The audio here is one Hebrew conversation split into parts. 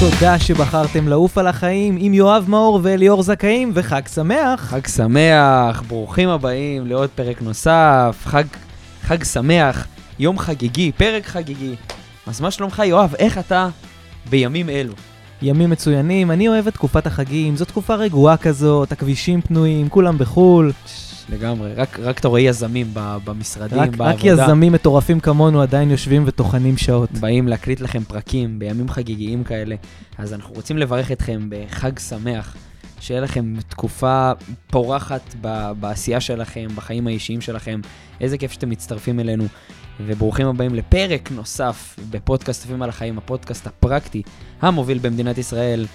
תודה שבחרתם לעוף על החיים עם יואב מאור ואליאור זכאים, וחג שמח. חג שמח, ברוכים הבאים לעוד פרק נוסף, חג, חג שמח, יום חגיגי, פרק חגיגי. אז מה שלומך, יואב? איך אתה בימים אלו? ימים מצוינים, אני אוהב את תקופת החגים, זו תקופה רגועה כזאת, הכבישים פנויים, כולם בחו"ל. לגמרי, רק, רק אתה רואה יזמים ב- במשרדים, רק, בעבודה. רק יזמים מטורפים כמונו עדיין יושבים וטוחנים שעות. באים להקליט לכם פרקים בימים חגיגיים כאלה. אז אנחנו רוצים לברך אתכם בחג שמח, שיהיה לכם תקופה פורחת ב- בעשייה שלכם, בחיים האישיים שלכם. איזה כיף שאתם מצטרפים אלינו. וברוכים הבאים לפרק נוסף בפודקאסט עפים על החיים, הפודקאסט הפרקטי המוביל במדינת ישראל.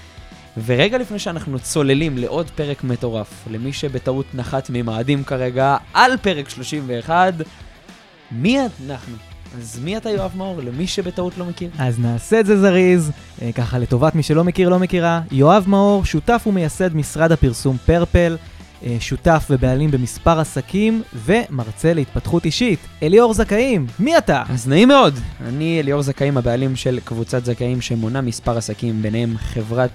ורגע לפני שאנחנו צוללים לעוד פרק מטורף, למי שבטעות נחת ממאדים כרגע על פרק 31, מי אנחנו? אז מי אתה יואב מאור? למי שבטעות לא מכיר. אז נעשה את זה זריז, אה, ככה לטובת מי שלא מכיר, לא מכירה. יואב מאור, שותף ומייסד משרד הפרסום פרפל, אה, שותף ובעלים במספר עסקים, ומרצה להתפתחות אישית. אליאור זכאים, מי אתה? אז נעים מאוד, אני אליאור זכאים, הבעלים של קבוצת זכאים שמונה מספר עסקים, ביניהם חברת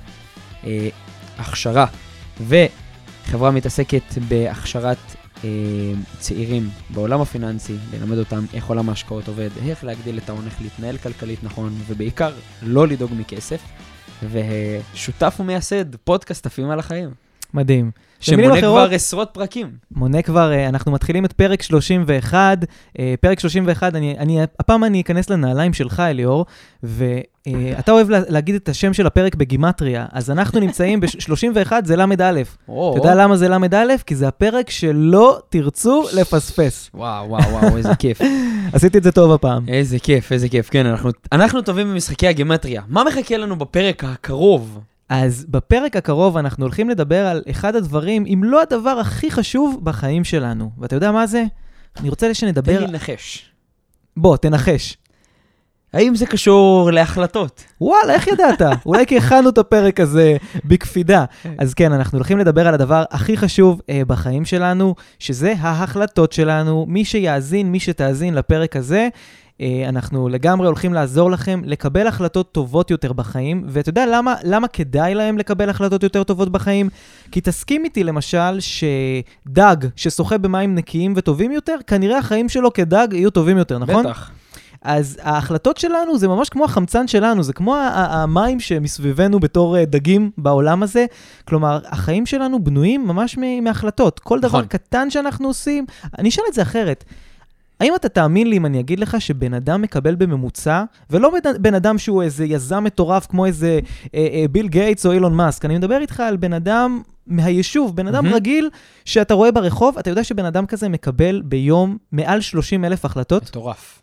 אה, הכשרה וחברה מתעסקת בהכשרת אה, צעירים בעולם הפיננסי, ללמד אותם איך עולם ההשקעות עובד, איך להגדיל את ההון, איך להתנהל כלכלית נכון, ובעיקר לא לדאוג מכסף. ושותף ומייסד פודקאסט עפים על החיים, מדהים. שמונה אחרות- כבר עשרות פרקים. מונה כבר, אה, אנחנו מתחילים את פרק 31. אה, פרק 31, אני, אני, הפעם אני אכנס לנעליים שלך, אליאור, ואתה אוהב לה, להגיד את השם של הפרק בגימטריה, אז אנחנו נמצאים ב-31, זה ל"א. אתה יודע למה זה ל"א? כי זה הפרק שלא תרצו לפספס. וואו, וואו, וואו, איזה כיף. עשיתי את זה טוב הפעם. איזה כיף, איזה כיף. כן, אנחנו, אנחנו טובים במשחקי הגימטריה. מה מחכה לנו בפרק הקרוב? אז בפרק הקרוב אנחנו הולכים לדבר על אחד הדברים, אם לא הדבר הכי חשוב בחיים שלנו. ואתה יודע מה זה? אני רוצה תן שנדבר... לי לנחש. בוא, תנחש. האם זה קשור להחלטות? וואלה, איך ידעת? אולי כי הכנו את הפרק הזה בקפידה. אז כן, אנחנו הולכים לדבר על הדבר הכי חשוב אה, בחיים שלנו, שזה ההחלטות שלנו. מי שיאזין, מי שתאזין לפרק הזה, אנחנו לגמרי הולכים לעזור לכם לקבל החלטות טובות יותר בחיים. ואתה יודע למה, למה כדאי להם לקבל החלטות יותר טובות בחיים? כי תסכים איתי למשל שדג ששוחה במים נקיים וטובים יותר, כנראה החיים שלו כדג יהיו טובים יותר, נכון? בטח. אז ההחלטות שלנו זה ממש כמו החמצן שלנו, זה כמו המים שמסביבנו בתור אה, דגים בעולם הזה. כלומר, החיים שלנו בנויים ממש מהחלטות. כל דבר נכון. קטן שאנחנו עושים, אני אשאל את זה אחרת. האם אתה תאמין לי אם אני אגיד לך שבן אדם מקבל בממוצע, ולא בן, אדם שהוא איזה יזם מטורף כמו איזה אה, אה, ביל גייטס או אילון מאסק, אני מדבר איתך על בן אדם מהיישוב, בן אדם מהמם. רגיל שאתה רואה ברחוב, אתה יודע שבן אדם כזה מקבל ביום מעל 30 אלף החלטות? מטורף.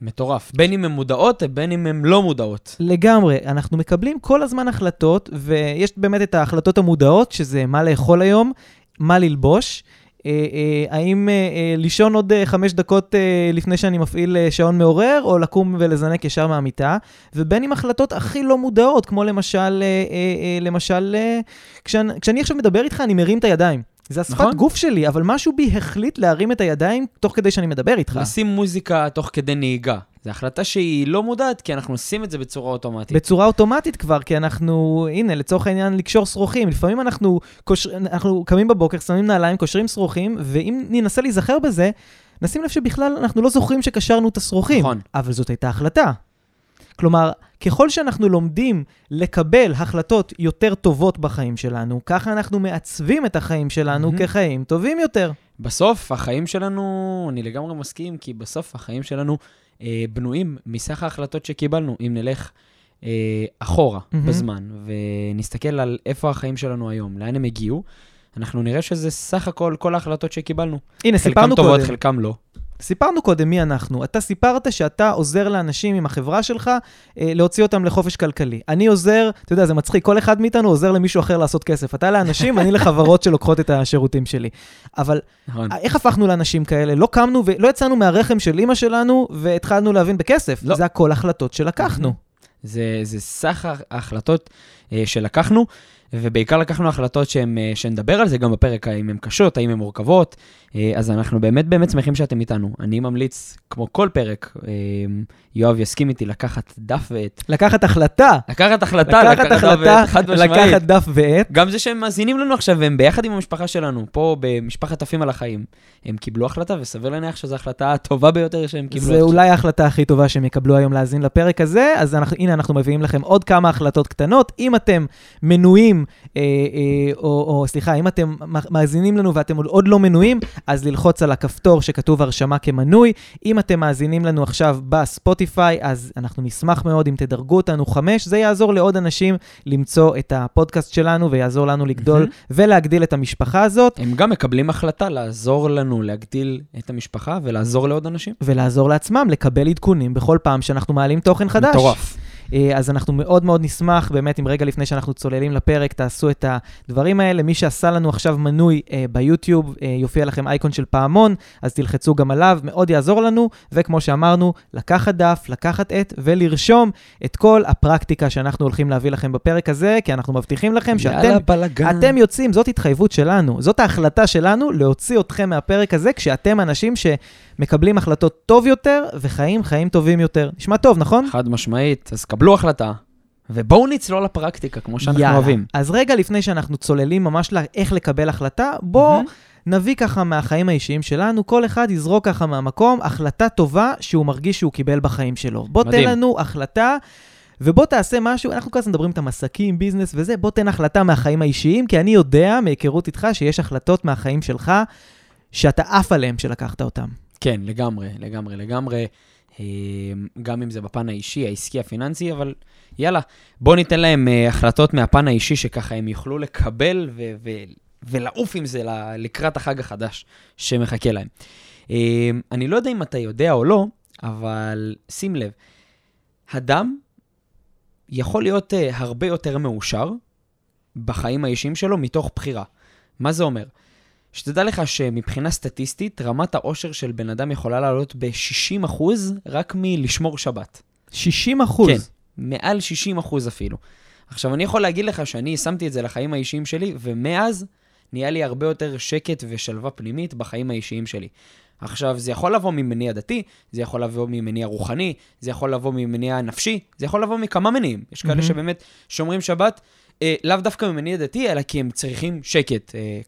מטורף. בין אם הן מודעות, בין אם הן לא מודעות. לגמרי, אנחנו מקבלים כל הזמן החלטות, ויש באמת את ההחלטות המודעות, שזה מה לאכול היום, מה ללבוש, האם אה, אה, לישון עוד אה, חמש דקות אה, לפני שאני מפעיל אה, שעון מעורר, או לקום ולזנק ישר מהמיטה, ובין אם החלטות הכי לא מודעות, כמו למשל, אה, אה, אה, למשל, אה, כשאני, כשאני עכשיו מדבר איתך, אני מרים את הידיים. זה השפת נכון. גוף שלי, אבל משהו בי החליט להרים את הידיים תוך כדי שאני מדבר איתך. לשים מוזיקה תוך כדי נהיגה. זו החלטה שהיא לא מודעת, כי אנחנו עושים את זה בצורה אוטומטית. בצורה אוטומטית כבר, כי אנחנו, הנה, לצורך העניין, לקשור שרוכים. לפעמים אנחנו, קושר, אנחנו קמים בבוקר, שמים נעליים, קושרים שרוכים, ואם ננסה להיזכר בזה, נשים לב שבכלל אנחנו לא זוכרים שקשרנו את השרוכים. נכון. אבל זאת הייתה החלטה. כלומר, ככל שאנחנו לומדים לקבל החלטות יותר טובות בחיים שלנו, ככה אנחנו מעצבים את החיים שלנו מהמם. כחיים טובים יותר. בסוף, החיים שלנו, אני לגמרי מסכים, כי בסוף החיים שלנו אה, בנויים מסך ההחלטות שקיבלנו. אם נלך אה, אחורה מהמם. בזמן ונסתכל על איפה החיים שלנו היום, לאן הם הגיעו, אנחנו נראה שזה סך הכל כל ההחלטות שקיבלנו. הנה, חלקם סיפרנו טובות, קודם. חלקם לא. סיפרנו קודם מי אנחנו. אתה סיפרת שאתה עוזר לאנשים עם החברה שלך אה, להוציא אותם לחופש כלכלי. אני עוזר, אתה יודע, זה מצחיק, כל אחד מאיתנו עוזר למישהו אחר לעשות כסף. אתה לאנשים, אני לחברות שלוקחות את השירותים שלי. אבל נכון. איך הפכנו לאנשים כאלה? לא קמנו ולא יצאנו מהרחם של אימא שלנו והתחלנו להבין בכסף. לא. זה הכל החלטות שלקחנו. זה, זה סך ההחלטות אה, שלקחנו, ובעיקר לקחנו החלטות שהן, אה, שנדבר על זה גם בפרק, האם הן קשות, האם הן מורכבות. אה, אז אנחנו באמת באמת שמחים שאתם איתנו. אני ממליץ, כמו כל פרק, אה, יואב יסכים איתי לקחת דף ועט. לקחת החלטה. לקחת החלטה, לקחת החלטה, לקחת דף ועט. גם זה שהם מאזינים לנו עכשיו, הם ביחד עם המשפחה שלנו, פה במשפחת עפים על החיים. הם קיבלו החלטה, וסביר להניח שזו ההחלטה הטובה ביותר שהם קיבלו. זה אולי ההחלטה הכי טובה שהם יקבלו היום להאזין לפרק הזה, אז אנחנו, הנה אנחנו מביאים לכם עוד כמה החלטות קטנות. אם אתם מנויים, אה, אה, או, או סליחה, אם אתם מאזינים לנו ואתם עוד לא מנויים, אז ללחוץ על הכפתור שכתוב הרשמה כמנוי. אם אתם מאזינים לנו עכשיו בספוטיפיי, אז אנחנו נשמח מאוד אם תדרגו אותנו חמש, זה יעזור לעוד אנשים למצוא את הפודקאסט שלנו ויעזור לנו לגדול mm-hmm. ולהגדיל את המשפחה הזאת. הם גם מקבלים החלטה לעזור לנו להגדיל את המשפחה ולעזור לעוד אנשים. ולעזור לעצמם לקבל עדכונים בכל פעם שאנחנו מעלים תוכן חדש. מטורף. אה, אז אנחנו מאוד מאוד נשמח, באמת, אם רגע לפני שאנחנו צוללים לפרק, תעשו את הדברים האלה. מי שעשה לנו עכשיו מנוי אה, ביוטיוב, אה, יופיע לכם אייקון של פעמון, אז תלחצו גם עליו, מאוד יעזור לנו. וכמו שאמרנו, לקחת דף, לקחת עט ולרשום את כל הפרקטיקה שאנחנו הולכים להביא לכם בפרק הזה, כי אנחנו מבטיחים לכם שאתם אתם יוצאים, זאת התחייבות שלנו, זאת ההחלטה שלנו להוציא אתכם מהפרק הזה, כשאתם אנשים ש... מקבלים החלטות טוב יותר וחיים חיים טובים יותר. נשמע טוב, נכון? חד משמעית, אז קבלו החלטה. ובואו נצלול לפרקטיקה, כמו שאנחנו יאללה. אוהבים. אז רגע לפני שאנחנו צוללים ממש לאיך לקבל החלטה, בואו mm-hmm. נביא ככה מהחיים האישיים שלנו, כל אחד יזרוק ככה מהמקום החלטה טובה שהוא מרגיש שהוא קיבל בחיים שלו. בוא מדהים. תן לנו החלטה. ובוא תעשה משהו, אנחנו כל הזמן מדברים את המסקים, ביזנס וזה, בוא תן החלטה מהחיים האישיים, כי אני יודע מהיכרות איתך שיש החלטות מהחיים שלך שאתה עף עליהם שלקחת אותם. כן, לגמרי, לגמרי, לגמרי. אה, גם אם זה בפן האישי, העסקי, הפיננסי, אבל יאללה, בואו ניתן להם אה, החלטות מהפן האישי, שככה הם יוכלו לקבל ו- ו- ולעוף עם זה לקראת החג החדש שמחכה להם. אה, אני לא יודע אם אתה יודע או לא, אבל שים לב, הדם יכול להיות הרבה יותר מאושר בחיים האישיים שלו מתוך בחירה. מה זה אומר? שתדע לך שמבחינה סטטיסטית, רמת העושר של בן אדם יכולה לעלות ב-60% רק מלשמור שבת. 60 כן, מעל 60 אפילו. עכשיו, אני יכול להגיד לך שאני שמתי את זה לחיים האישיים שלי, ומאז נהיה לי הרבה יותר שקט ושלווה פנימית בחיים האישיים שלי. עכשיו, זה יכול לבוא ממניע דתי, זה יכול לבוא ממניע רוחני, זה יכול לבוא ממניע נפשי, זה יכול לבוא מכמה מניעים. יש כאלה mm-hmm. שבאמת שומרים שבת, אה, לאו דווקא ממניע דתי, אלא כי הם צריכים שקט. אה,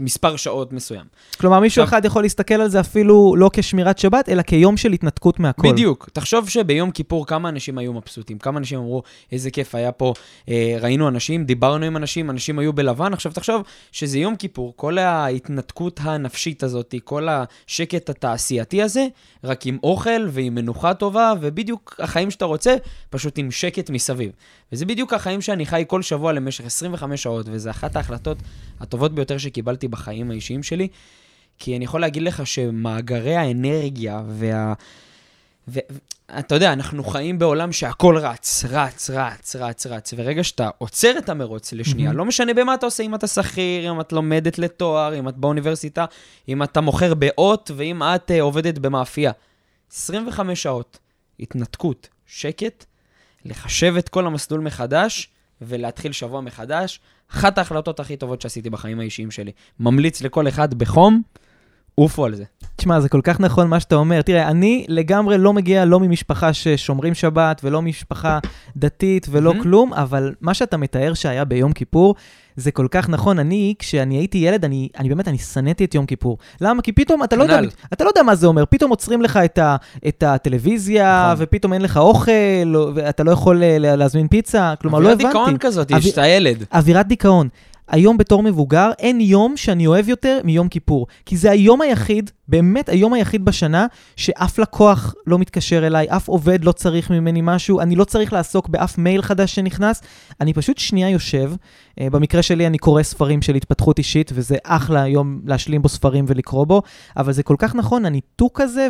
מספר שעות מסוים. כלומר, מישהו אחד יכול להסתכל על זה אפילו לא כשמירת שבת, אלא כיום של התנתקות מהכל. בדיוק. תחשוב שביום כיפור כמה אנשים היו מבסוטים, כמה אנשים אמרו, איזה כיף היה פה, אה, ראינו אנשים, דיברנו עם אנשים, אנשים היו בלבן. עכשיו תחשוב שזה יום כיפור, כל ההתנתקות הנפשית הזאת, כל השקט התעשייתי הזה, רק עם אוכל ועם מנוחה טובה, ובדיוק החיים שאתה רוצה, פשוט עם שקט מסביב. וזה בדיוק החיים שאני חי כל שבוע למשך 25 שעות, וזו אחת ההחלטות הטובות ביותר שקיבלתי בחיים האישיים שלי, כי אני יכול להגיד לך שמאגרי האנרגיה וה... ואתה יודע, אנחנו חיים בעולם שהכל רץ, רץ, רץ, רץ, רץ, ורגע שאתה עוצר את המרוץ לשנייה, mm-hmm. לא משנה במה אתה עושה, אם אתה שכיר, אם את לומדת לתואר, אם את באוניברסיטה, אם אתה מוכר באות, ואם את uh, עובדת במאפייה. 25 שעות, התנתקות, שקט, לחשב את כל המסלול מחדש ולהתחיל שבוע מחדש. אחת ההחלטות הכי טובות שעשיתי בחיים האישיים שלי. ממליץ לכל אחד בחום, עופו על זה. תשמע, זה כל כך נכון מה שאתה אומר. תראה, אני לגמרי לא מגיע לא ממשפחה ששומרים שבת ולא ממשפחה דתית ולא mm-hmm. כלום, אבל מה שאתה מתאר שהיה ביום כיפור, זה כל כך נכון. אני, כשאני הייתי ילד, אני, אני באמת, אני שנאתי את יום כיפור. למה? כי פתאום, אתה לא, יודע, אתה לא יודע מה זה אומר. פתאום עוצרים לך את, ה, את הטלוויזיה, נכון. ופתאום אין לך אוכל, ואתה לא יכול אה, להזמין פיצה. כלומר, לא הבנתי. אווירת דיכאון כזאת, יש את הילד. אווירת דיכאון. היום בתור מבוגר, אין יום שאני אוהב יותר מיום כיפור. כי זה היום היחיד, באמת היום היחיד בשנה, שאף לקוח לא מתקשר אליי, אף עובד לא צריך ממני משהו, אני לא צריך לעסוק באף מייל חדש שנכנס, אני פשוט שנייה יושב, אה, במקרה שלי אני קורא ספרים של התפתחות אישית, וזה אחלה יום להשלים בו ספרים ולקרוא בו, אבל זה כל כך נכון, הניתוק הזה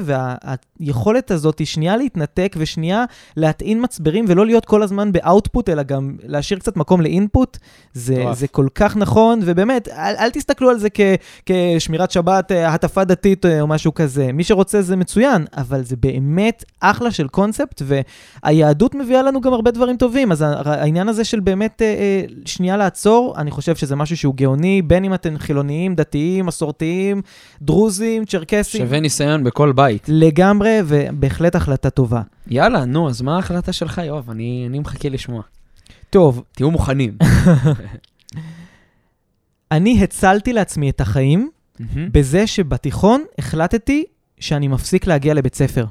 והיכולת הזאת היא שנייה להתנתק ושנייה להטעין מצברים ולא להיות כל הזמן באאוטפוט, אלא גם להשאיר קצת מקום לאינפוט, זה, זה כל כך נכון, ובאמת, אל, אל תסתכלו על זה כ, כשמירת שבת, אה, הטפה דתית או משהו כזה. מי שרוצה זה מצוין, אבל זה באמת אחלה של קונספט, והיהדות מביאה לנו גם הרבה דברים טובים. אז העניין הזה של באמת אה, אה, שנייה לעצור, אני חושב שזה משהו שהוא גאוני, בין אם אתם חילוניים, דתיים, מסורתיים, דרוזים, צ'רקסים. שווה ניסיון בכל בית. לגמרי, ובהחלט החלטה טובה. יאללה, נו, אז מה ההחלטה שלך, יואב? אני, אני מחכה לשמוע. טוב. תהיו מוכנים. אני הצלתי לעצמי את החיים בזה שבתיכון החלטתי שאני מפסיק להגיע לבית ספר.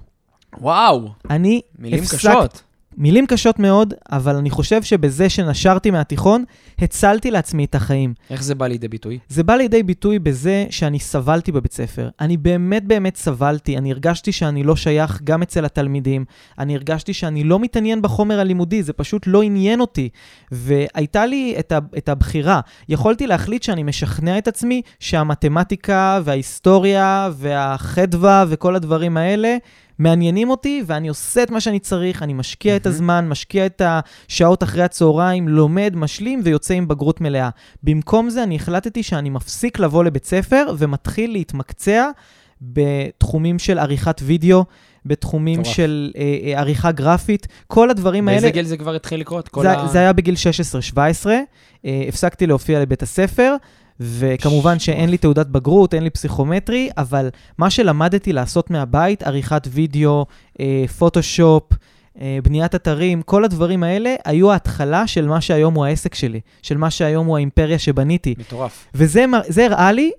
וואו, אני מילים הפסק- קשות. מילים קשות מאוד, אבל אני חושב שבזה שנשרתי מהתיכון, הצלתי לעצמי את החיים. איך זה בא לידי ביטוי? זה בא לידי ביטוי בזה שאני סבלתי בבית ספר. אני באמת באמת סבלתי. אני הרגשתי שאני לא שייך גם אצל התלמידים. אני הרגשתי שאני לא מתעניין בחומר הלימודי, זה פשוט לא עניין אותי. והייתה לי את, ה- את הבחירה. יכולתי להחליט שאני משכנע את עצמי שהמתמטיקה וההיסטוריה והחדווה וכל הדברים האלה מעניינים אותי, ואני עושה את מה שאני צריך, אני משקיע את מהמם. הזמן, משקיע את השעות אחרי הצהריים, לומד, משלים ויוצא עם בגרות מלאה. במקום זה אני החלטתי שאני מפסיק לבוא לבית ספר ומתחיל להתמקצע בתחומים של עריכת וידאו, בתחומים מטורף. של אה, אה, עריכה גרפית, כל הדברים האלה. באיזה גיל זה כבר התחיל לקרות? זה, ה... זה היה בגיל 16-17, אה, הפסקתי להופיע לבית הספר, וכמובן שאין לי תעודת בגרות, אין לי פסיכומטרי, אבל מה שלמדתי לעשות מהבית, עריכת וידאו, אה, פוטושופ, אה, בניית אתרים, כל הדברים האלה היו ההתחלה של מה שהיום הוא העסק שלי, של מה שהיום הוא האימפריה שבניתי. מטורף. וזה הראה לי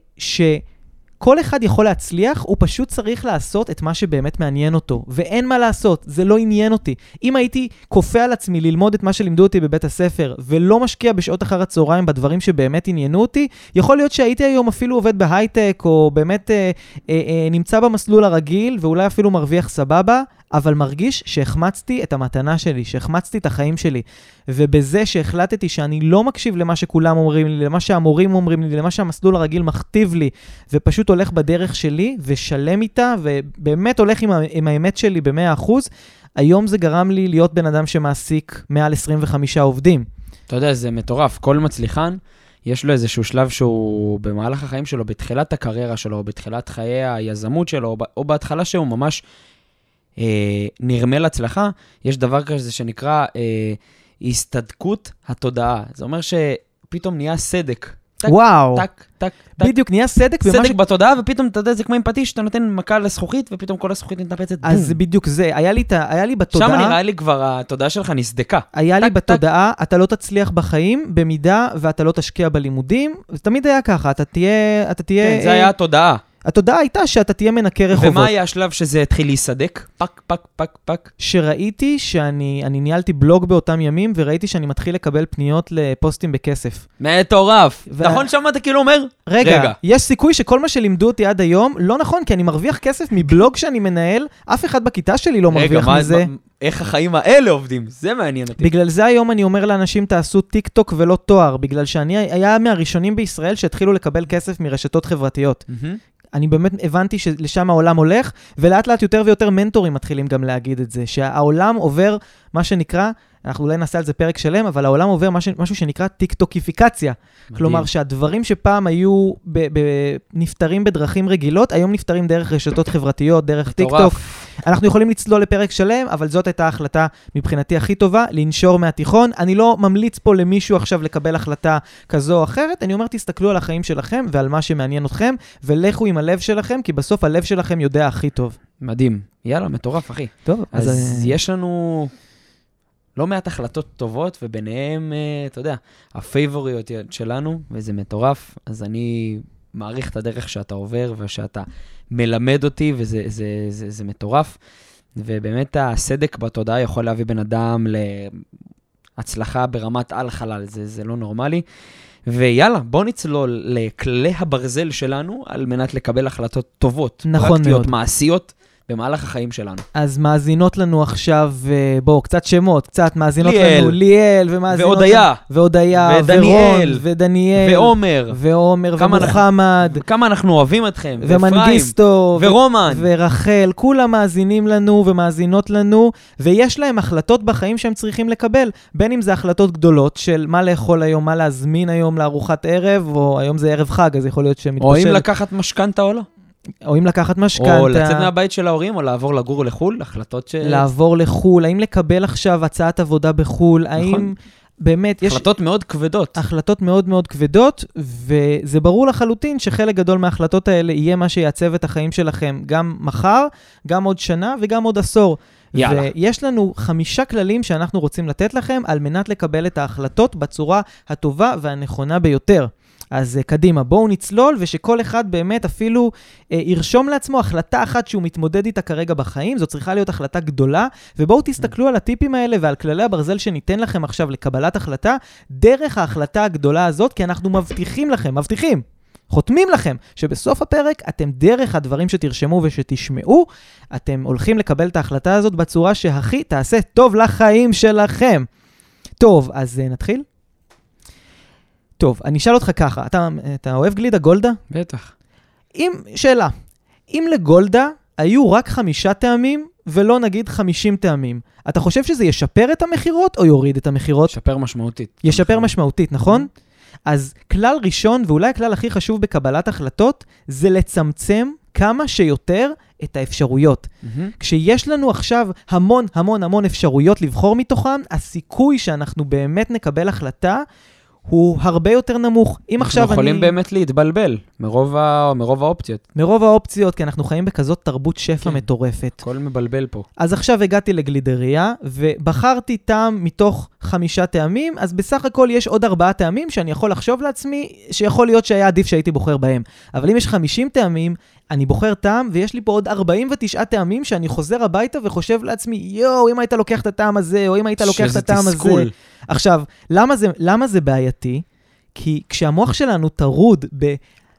שכל אחד יכול להצליח, הוא פשוט צריך לעשות את מה שבאמת מעניין אותו. ואין מה לעשות, זה לא עניין אותי. אם הייתי כופה על עצמי ללמוד את מה שלימדו אותי בבית הספר, ולא משקיע בשעות אחר הצהריים בדברים שבאמת עניינו אותי, יכול להיות שהייתי היום אפילו עובד בהייטק, או באמת אה, אה, אה, נמצא במסלול הרגיל, ואולי אפילו מרוויח סבבה, אבל מרגיש שהחמצתי את המתנה שלי, שהחמצתי את החיים שלי. ובזה שהחלטתי שאני לא מקשיב למה שכולם אומרים לי, למה שהמורים אומרים לי, למה שהמסלול הרגיל מכתיב לי, ופשוט הולך בדרך שלי ושלם איתה, ובאמת הולך עם, עם האמת שלי ב-100%, היום זה גרם לי להיות בן אדם שמעסיק מעל 25 עובדים. אתה יודע, זה מטורף. כל מצליחן, יש לו איזשהו שלב שהוא במהלך החיים שלו, בתחילת הקריירה שלו, בתחילת חיי היזמות שלו, או בהתחלה שהוא ממש נרמל הצלחה, יש דבר כזה שנקרא אה, הסתדקות התודעה. זה אומר שפתאום נהיה סדק. טק, וואו, טק, טק, טק. בדיוק, נהיה סדק סדק בתודעה, ופתאום, אתה יודע, זה כמו עם פטיש, אתה נותן מכה לזכוכית, ופתאום כל הזכוכית מתנפצת, אז בום. בדיוק זה, היה לי, היה לי בתודעה... שם נראה לי כבר התודעה שלך נסדקה. היה לי טק, טק. בתודעה, אתה לא תצליח בחיים במידה ואתה לא תשקיע בלימודים. זה תמיד היה ככה, אתה תהיה... אתה תהיה כן, זה היה התודעה. התודעה הייתה שאתה תהיה מנקה רחובות. ומה היה השלב שזה התחיל להיסדק? פק, פק, פק, פק. שראיתי שאני אני ניהלתי בלוג באותם ימים, וראיתי שאני מתחיל לקבל פניות לפוסטים בכסף. מטורף. ו- נכון שמעת כאילו אומר? רגע, רגע. יש סיכוי שכל מה שלימדו אותי עד היום לא נכון, כי אני מרוויח כסף מבלוג שאני מנהל, אף אחד בכיתה שלי לא רגע, מרוויח מה- מזה. מה- איך החיים האלה עובדים? זה מעניין אותי. בגלל זה היום אני אומר לאנשים, תעשו טיק טוק ולא תואר, בגלל שאני היה מהראשונים בישראל שהתחילו לקבל כסף מרשתות חברתיות. מהמם. אני באמת הבנתי שלשם העולם הולך, ולאט לאט יותר ויותר מנטורים מתחילים גם להגיד את זה, שהעולם עובר מה שנקרא, אנחנו אולי נעשה על זה פרק שלם, אבל העולם עובר משהו, משהו שנקרא טיקטוקיפיקציה. כלומר, מדהים. שהדברים שפעם היו ב- ב- נפתרים בדרכים רגילות, היום נפתרים דרך רשתות חברתיות, דרך טיקטוק. אנחנו יכולים לצלול לפרק שלם, אבל זאת הייתה ההחלטה מבחינתי הכי טובה, לנשור מהתיכון. אני לא ממליץ פה למישהו עכשיו לקבל החלטה כזו או אחרת, אני אומר, תסתכלו על החיים שלכם ועל מה שמעניין אתכם, ולכו עם הלב שלכם, כי בסוף הלב שלכם יודע הכי טוב. מדהים. יאללה, מטורף, אחי. טוב, אז... אז אה, יש לנו לא מעט החלטות טובות, וביניהם, אה, אתה יודע, הפייבוריות שלנו, וזה מטורף. אז אני מעריך את הדרך שאתה עובר ושאתה מלמד אותי, וזה זה, זה, זה מטורף. ובאמת הסדק בתודעה יכול להביא בן אדם להצלחה ברמת על-חלל, זה, זה לא נורמלי. ויאללה, בוא נצלול לכללי הברזל שלנו על מנת לקבל החלטות טובות, נכון פרקטיות, מאוד. מעשיות, במהלך החיים שלנו. אז מאזינות לנו עכשיו, אה, בואו, קצת שמות, קצת מאזינות ליאל. לנו, ליאל, ומאזינות... והודיה. והודיה, ודניאל. ורון, ודניאל, ועומר, ועומר, כמה אנחנו- ומוחמד, כמה אנחנו אוהבים אתכם, ומנגיסטו, ו- ורומן. ורחל, כולם מאזינים לנו ומאזינות לנו, ויש להם החלטות בחיים שהם צריכים לקבל, בין אם זה החלטות גדולות של מה לאכול היום, מה להזמין היום לארוחת ערב, או היום זה ערב חג, אז יכול להיות או שמתבשל. אם לקחת משכנתה או לא. או אם לקחת משכנתה. או לצאת מהבית של ההורים, או לעבור לגור לחו"ל, החלטות ש... לעבור לחו"ל, האם לקבל עכשיו הצעת עבודה בחו"ל, נכון. האם באמת יש... החלטות מאוד כבדות. החלטות מאוד מאוד כבדות, וזה ברור לחלוטין שחלק גדול מההחלטות האלה יהיה מה שיעצב את החיים שלכם גם מחר, גם עוד שנה וגם עוד עשור. יאללה. ויש לנו חמישה כללים שאנחנו רוצים לתת לכם על מנת לקבל את ההחלטות בצורה הטובה והנכונה ביותר. אז uh, קדימה, בואו נצלול, ושכל אחד באמת אפילו uh, ירשום לעצמו החלטה אחת שהוא מתמודד איתה כרגע בחיים, זו צריכה להיות החלטה גדולה, ובואו תסתכלו על הטיפים האלה ועל כללי הברזל שניתן לכם עכשיו לקבלת החלטה, דרך ההחלטה הגדולה הזאת, כי אנחנו מבטיחים לכם, מבטיחים, חותמים לכם שבסוף הפרק אתם דרך הדברים שתרשמו ושתשמעו, אתם הולכים לקבל את ההחלטה הזאת בצורה שהכי תעשה טוב לחיים שלכם. טוב, אז uh, נתחיל? טוב, אני אשאל אותך ככה, אתה, אתה אוהב גלידה גולדה? בטח. אם, שאלה, אם לגולדה היו רק חמישה טעמים ולא נגיד חמישים טעמים, אתה חושב שזה ישפר את המכירות או יוריד את המכירות? ישפר משמעותית. ישפר משמעותית, נכון? אז כלל ראשון, ואולי הכלל הכי חשוב בקבלת החלטות, זה לצמצם כמה שיותר את האפשרויות. מהמם. כשיש לנו עכשיו המון המון המון אפשרויות לבחור מתוכן, הסיכוי שאנחנו באמת נקבל החלטה הוא הרבה יותר נמוך. אם עכשיו אנחנו יכולים אני... באמת להתבלבל מרוב ה- מרוב האופציות. מרוב האופציות, כי אנחנו חיים בכזאת תרבות שפע כן. מטורפת. הכל מבלבל פה. אז עכשיו הגעתי לגלידריה, ובחרתי טעם מתוך חמישה טעמים, אז בסך הכל יש עוד ארבעה טעמים שאני יכול לחשוב לעצמי שיכול להיות שהיה עדיף שהייתי בוחר בהם. אבל אם יש 50 טעמים, אני בוחר טעם, ויש לי פה עוד 49 טעמים שאני חוזר הביתה וחושב לעצמי, יואו, אם היית לוקח את הטעם הזה, או אם היית לוקח את הטעם הזה. תסכול. עכשיו, למה זה, למה זה בעייתי? כי כשהמוח שלנו טרוד ב...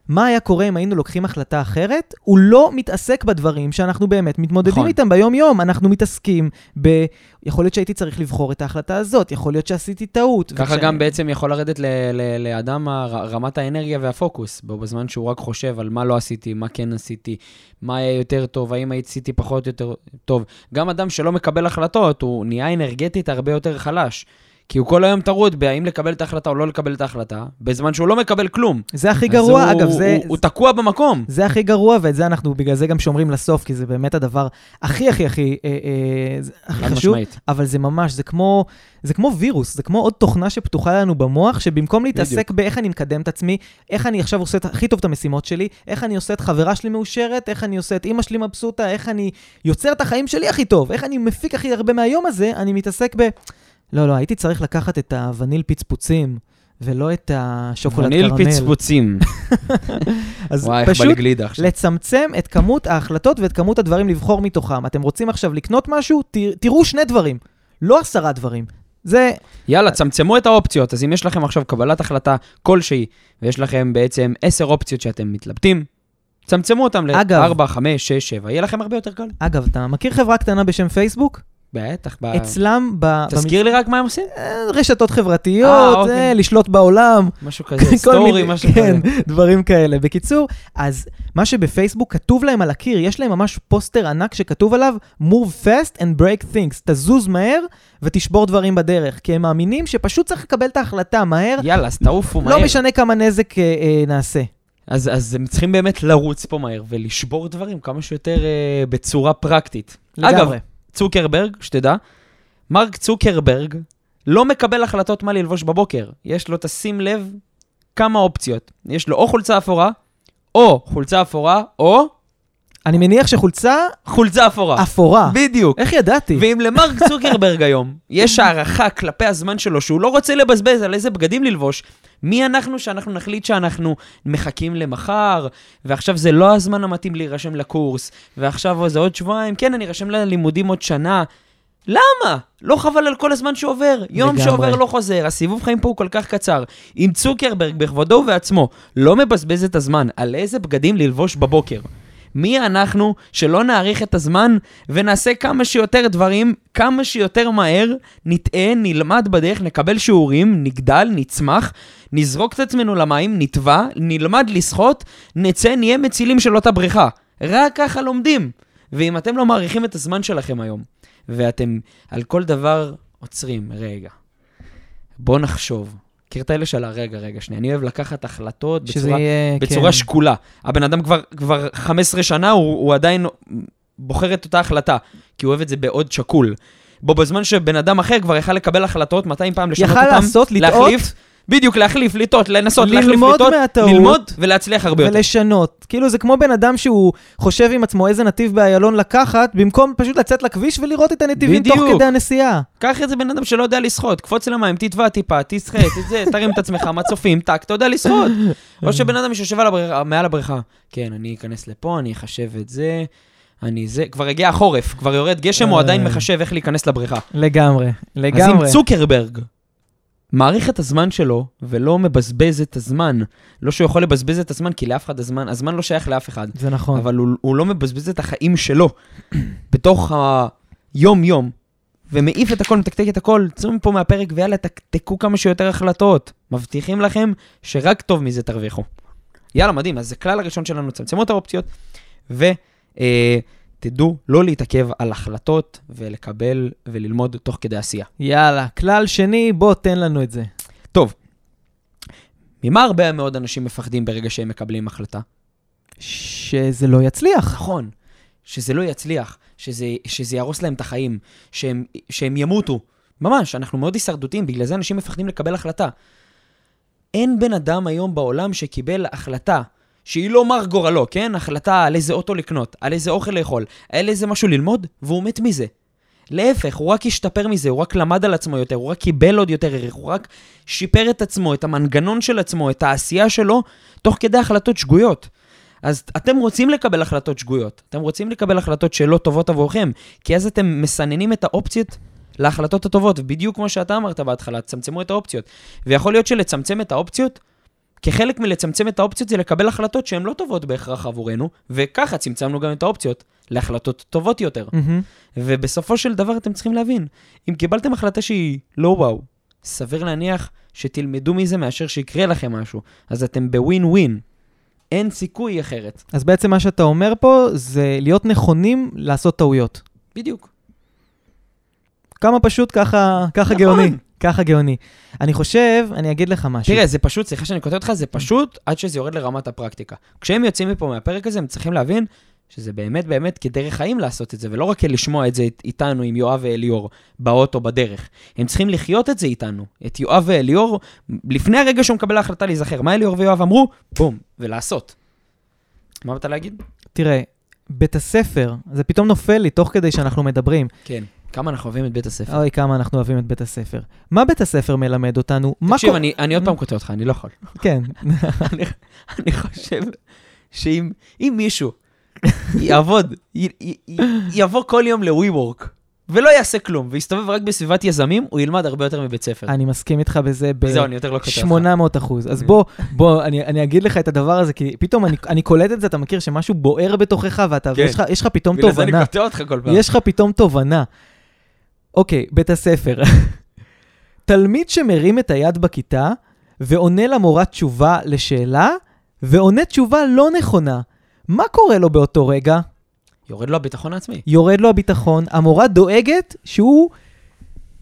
מה היה קורה אם היינו לוקחים החלטה אחרת? הוא לא מתעסק בדברים שאנחנו באמת מתמודדים נכון. איתם ביום-יום. אנחנו מתעסקים ב... יכול להיות שהייתי צריך לבחור את ההחלטה הזאת, יכול להיות שעשיתי טעות. ככה וכש- גם בעצם יכול לרדת ל- ל- לאדם הר- רמת האנרגיה והפוקוס, בו בזמן שהוא רק חושב על מה לא עשיתי, מה כן עשיתי, מה היה יותר טוב, האם עשיתי פחות יותר טוב. גם אדם שלא מקבל החלטות, הוא נהיה אנרגטית הרבה יותר חלש. כי הוא כל היום טרוד בהאם לקבל את ההחלטה או לא לקבל את ההחלטה, בזמן שהוא לא מקבל כלום. זה הכי גרוע, הוא, אגב, זה... הוא, הוא תקוע במקום. זה הכי גרוע, ואת זה אנחנו בגלל זה גם שומרים לסוף, כי זה באמת הדבר הכי הכי הכי, אה, אה, הכי חשוב. משמעית. אבל זה ממש, זה כמו, זה כמו וירוס, זה כמו עוד תוכנה שפתוחה לנו במוח, שבמקום להתעסק בדיוק. באיך אני מקדם את עצמי, איך אני עכשיו עושה את- הכי טוב את המשימות שלי, איך אני עושה את חברה שלי מאושרת, איך אני עושה את אימא שלי מבסוטה, איך אני יוצר את החיים שלי הכי טוב, איך אני מפיק הכי הרבה מהיום הזה, אני מתעסק ב... לא, לא, הייתי צריך לקחת את הווניל פצפוצים, ולא את השוקולד וניל קרמל. פצפוצים. אז וואי, פשוט. לצמצם את כמות ההחלטות ואת כמות הדברים לבחור מתוכם. אתם רוצים עכשיו לקנות משהו? ת, תראו שני דברים, לא עשרה דברים. זה, יאללה, צמצמו את האופציות. אז אם יש לכם עכשיו קבלת החלטה כלשהי, ויש לכם בעצם עשר אופציות שאתם מתלבטים, צמצמו אותם אגב- ל-4, 5, 6, 7, יהיה לכם הרבה יותר קל. אגב, אתה מכיר חברה קטנה בשם פייסבוק? בטח, ב... אצלם ב... תזכיר לי רק מה הם עושים. במ- רשתות חברתיות, אה, אוקיי. אה, לשלוט בעולם, משהו כזה, סטורי, מיני- משהו כן, כזה. דברים כאלה. בקיצור, אז מה שבפייסבוק כתוב להם על הקיר, יש להם ממש פוסטר ענק שכתוב עליו move fast and break things, תזוז מהר ותשבור דברים בדרך, כי הם מאמינים שפשוט צריך לקבל את ההחלטה מהר, יאללה, אז תעופו מהר. לא משנה כמה נזק אה, אה, נעשה. אז, אז הם צריכים באמת לרוץ פה מהר ולשבור דברים כמה שיותר אה, בצורה פרקטית. אגב, לגמרי. צוקרברג, שתדע, מרק צוקרברג לא מקבל החלטות מה ללבוש בבוקר. יש לו, תשים לב, כמה אופציות. יש לו או חולצה אפורה, או חולצה אפורה, או אני מניח שחולצה חולצה אפורה. אפורה. בדיוק. איך ידעתי? ואם למרק צוקרברג היום יש הערכה כלפי הזמן שלו שהוא לא רוצה לבזבז על איזה בגדים ללבוש, מי אנחנו שאנחנו נחליט שאנחנו מחכים למחר, ועכשיו זה לא הזמן המתאים להירשם לקורס, ועכשיו זה עוד שבועיים, כן, אני ארשם ללימודים עוד שנה. למה? לא חבל על כל הזמן שעובר. יום לגמרי. שעובר לא חוזר, הסיבוב חיים פה הוא כל כך קצר. אם צוקרברג בכבודו ובעצמו לא מבזבז את הזמן על איזה בגדים ללבוש בבוקר, מי אנחנו שלא נאריך את הזמן ונעשה כמה שיותר דברים, כמה שיותר מהר, נטעה, נלמד בדרך, נקבל שיעורים, נגדל, נצמח, נזרוק את עצמנו למים, נטבע, נלמד לשחות, נצא, נהיה מצילים של אותה בריכה. רק ככה לומדים. ואם אתם לא מעריכים את הזמן שלכם היום, ואתם על כל דבר עוצרים, רגע, בואו נחשוב, מכיר את האלה של הרגע, רגע, שנייה, אני אוהב לקחת החלטות בצורה, יהיה, בצורה כן. שקולה. הבן אדם כבר, כבר 15 שנה, הוא, הוא עדיין בוחר את אותה החלטה, כי הוא אוהב את זה בעוד שקול. בו בזמן שבן אדם אחר כבר יכל לקבל החלטות 200 פעם, לשנות יכל אותם, לעשות, לטעות, להחליף, בדיוק, להחליף, לטעות, לנסות, להחליף, ללמוד לטעות, מהטעות. ללמוד ולהצליח הרבה יותר. ולשנות. כאילו זה כמו בן אדם שהוא חושב עם עצמו איזה נתיב באיילון לקחת, במקום פשוט לצאת לכביש ולראות את הנתיבים תוך בדיוק. כדי הנסיעה. קח את זה בן אדם שלא יודע לשחות, קפוץ למים, תטבע טיפה, תשחה, תזה, תרים את עצמך, מצופים, טאק, אתה יודע לשחות. או שבן אדם שיושב הבריכה, מעל הבריכה, כן, אני אכנס לפה, אני אחשב את זה, אני זה, כבר הגיע החורף, כבר יורד גשם, הוא עדיין אה. מחשב איך להיכנס לבריכה. לגמרי, אז לגמרי. אם צוקרברג מעריך את הזמן שלו ולא מבזבז את הזמן, לא שהוא יכול לבזבז את הזמן, כי לאף אחד הזמן, הזמן לא שייך לאף אחד. זה נכון. אבל הוא, הוא לא מבזבז את החיים שלו בתוך היום-יום, ומעיף את הכל, מתקתק את הכל, צאו מפה מהפרק ויאללה, תקתקו כמה שיותר החלטות. מבטיחים לכם שרק טוב מזה תרוויחו. יאללה, מדהים, אז זה כלל הראשון שלנו, צמצמו את האופציות, ותדעו לא להתעכב על החלטות ולקבל וללמוד תוך כדי עשייה. יאללה, כלל שני, בוא תן לנו את זה. טוב, ממה הרבה מאוד אנשים מפחדים ברגע שהם מקבלים החלטה? שזה לא יצליח. נכון, שזה לא יצליח, שזה, שזה יהרוס להם את החיים, שהם, שהם ימותו. ממש, אנחנו מאוד הישרדותיים, בגלל זה אנשים מפחדים לקבל החלטה. אין בן אדם היום בעולם שקיבל החלטה שהיא לא מר גורלו, כן? החלטה על איזה אוטו לקנות, על איזה אוכל לאכול, על איזה משהו ללמוד, והוא מת מזה. להפך, הוא רק השתפר מזה, הוא רק למד על עצמו יותר, הוא רק קיבל עוד יותר ערך, הוא רק שיפר את עצמו, את המנגנון של עצמו, את העשייה שלו, תוך כדי החלטות שגויות. אז אתם רוצים לקבל החלטות שגויות, אתם רוצים לקבל החלטות שלא טובות עבורכם, כי אז אתם מסננים את האופציות להחלטות הטובות, ובדיוק כמו שאתה אמרת בהתחלה, תצמצמו את האופציות. ויכול להיות שלצמצם את האופציות, כחלק מלצמצם את האופציות זה לקבל החלטות שהן לא טובות בהכרח עבורנו, וככה צמצמנו גם את האופציות להחלטות טובות יותר. מהמם. ובסופו של דבר אתם צריכים להבין, אם קיבלתם החלטה שהיא לא וואו, סביר להניח שתלמדו מזה מאשר שיקרה לכם משהו, אז אתם בווין ווין. אין סיכוי אחרת. אז בעצם מה שאתה אומר פה זה להיות נכונים לעשות טעויות. בדיוק. כמה פשוט, ככה, ככה נכון. גאוני. ככה גאוני. אני חושב, אני אגיד לך משהו. תראה, זה פשוט, סליחה שאני כותב אותך, זה פשוט עד שזה יורד לרמת הפרקטיקה. כשהם יוצאים מפה מהפרק הזה, הם צריכים להבין שזה באמת באמת כדרך חיים לעשות את זה, ולא רק לשמוע את זה אית- איתנו עם יואב ואליאור באוטו בדרך. הם צריכים לחיות את זה איתנו. את יואב ואליאור, לפני הרגע שהוא מקבל ההחלטה להיזכר, מה אליאור ויואב אמרו? בום, ולעשות. מה באת להגיד? תראה, בית הספר, זה פתאום נופל לי תוך כדי שאנחנו מדברים. כן. כמה אנחנו אוהבים את בית הספר. אוי, כמה אנחנו אוהבים את בית הספר. מה בית הספר מלמד אותנו? תקשיב, אני, אני עוד פעם כותב אותך, אני לא יכול. כן. אני, אני חושב שאם אם מישהו יעבוד, י, י, י, יבוא כל יום ל-WeWork ולא יעשה כלום, ויסתובב רק בסביבת יזמים, הוא ילמד הרבה יותר מבית ספר. אני מסכים איתך בזה ב... וזהו, אני יותר לא כותב לך. 800 אחוז. אז בוא, בוא, אני, אני אגיד לך את הדבר הזה, כי פתאום אני, אני קולט את זה, אתה מכיר שמשהו בוער בתוכך, ואתה, כן. ויש לך, פתאום בגלל זה אני תובנה. קוטע אותך כל פעם. יש לך פתאום תובנה. אוקיי, בית הספר. תלמיד שמרים את היד בכיתה ועונה למורה תשובה לשאלה, ועונה תשובה לא נכונה. מה קורה לו באותו רגע? יורד לו הביטחון העצמי. יורד לו הביטחון, המורה דואגת שהוא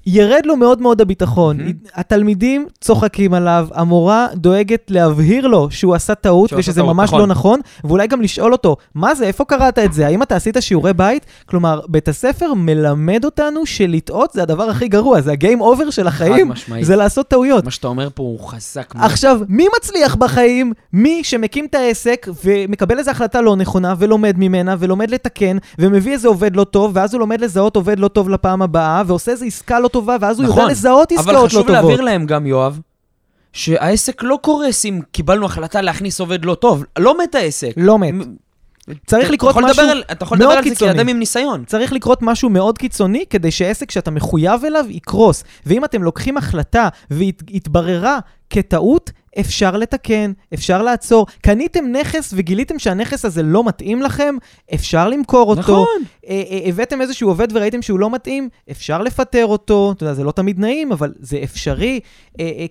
ירד לו מאוד מאוד הביטחון. התלמידים צוחקים עליו, המורה דואגת להבהיר לו שהוא עשה טעות ושזה ממש נכון. לא נכון, ואולי גם לשאול אותו, מה זה, איפה קראת את זה? האם אתה עשית שיעורי בית? כלומר, בית הספר מלמד אותנו שלטעות זה הדבר הכי גרוע, זה הגיים אובר של החיים. זה לעשות טעויות. מה שאתה אומר פה הוא חזק מאוד. עכשיו, מי מצליח בחיים? מי שמקים את העסק ומקבל איזו החלטה לא נכונה ולומד ממנה ולומד לתקן ומביא איזה עובד לא טוב ואז הוא לומד לזהות עובד לא טוב לפעם הבאה ועושה איזו עסקה לא טובה ואז הוא נכון, יודע לזהות עסקאות לא אבל טובות. חשוב להבהיר להם גם, יואב, שהעסק לא קורס אם קיבלנו החלטה להכניס עובד לא טוב. לא מת העסק. לא מת. צריך לקרות משהו לדבר על- אתה יכול לדבר מאוד על זה קיצוני. כאדם עם ניסיון. צריך לקרות משהו מאוד קיצוני כדי שעסק שאתה מחויב אליו יקרוס. ואם אתם לוקחים החלטה והתבררה כטעות, אפשר לתקן, אפשר לעצור. קניתם נכס וגיליתם שהנכס הזה לא מתאים לכם, אפשר למכור אותו. נכון. אה, אה, הבאתם איזשהו עובד וראיתם שהוא לא מתאים, אפשר לפטר אותו. אתה יודע, זה לא תמיד נעים, אבל זה אפשרי. אה,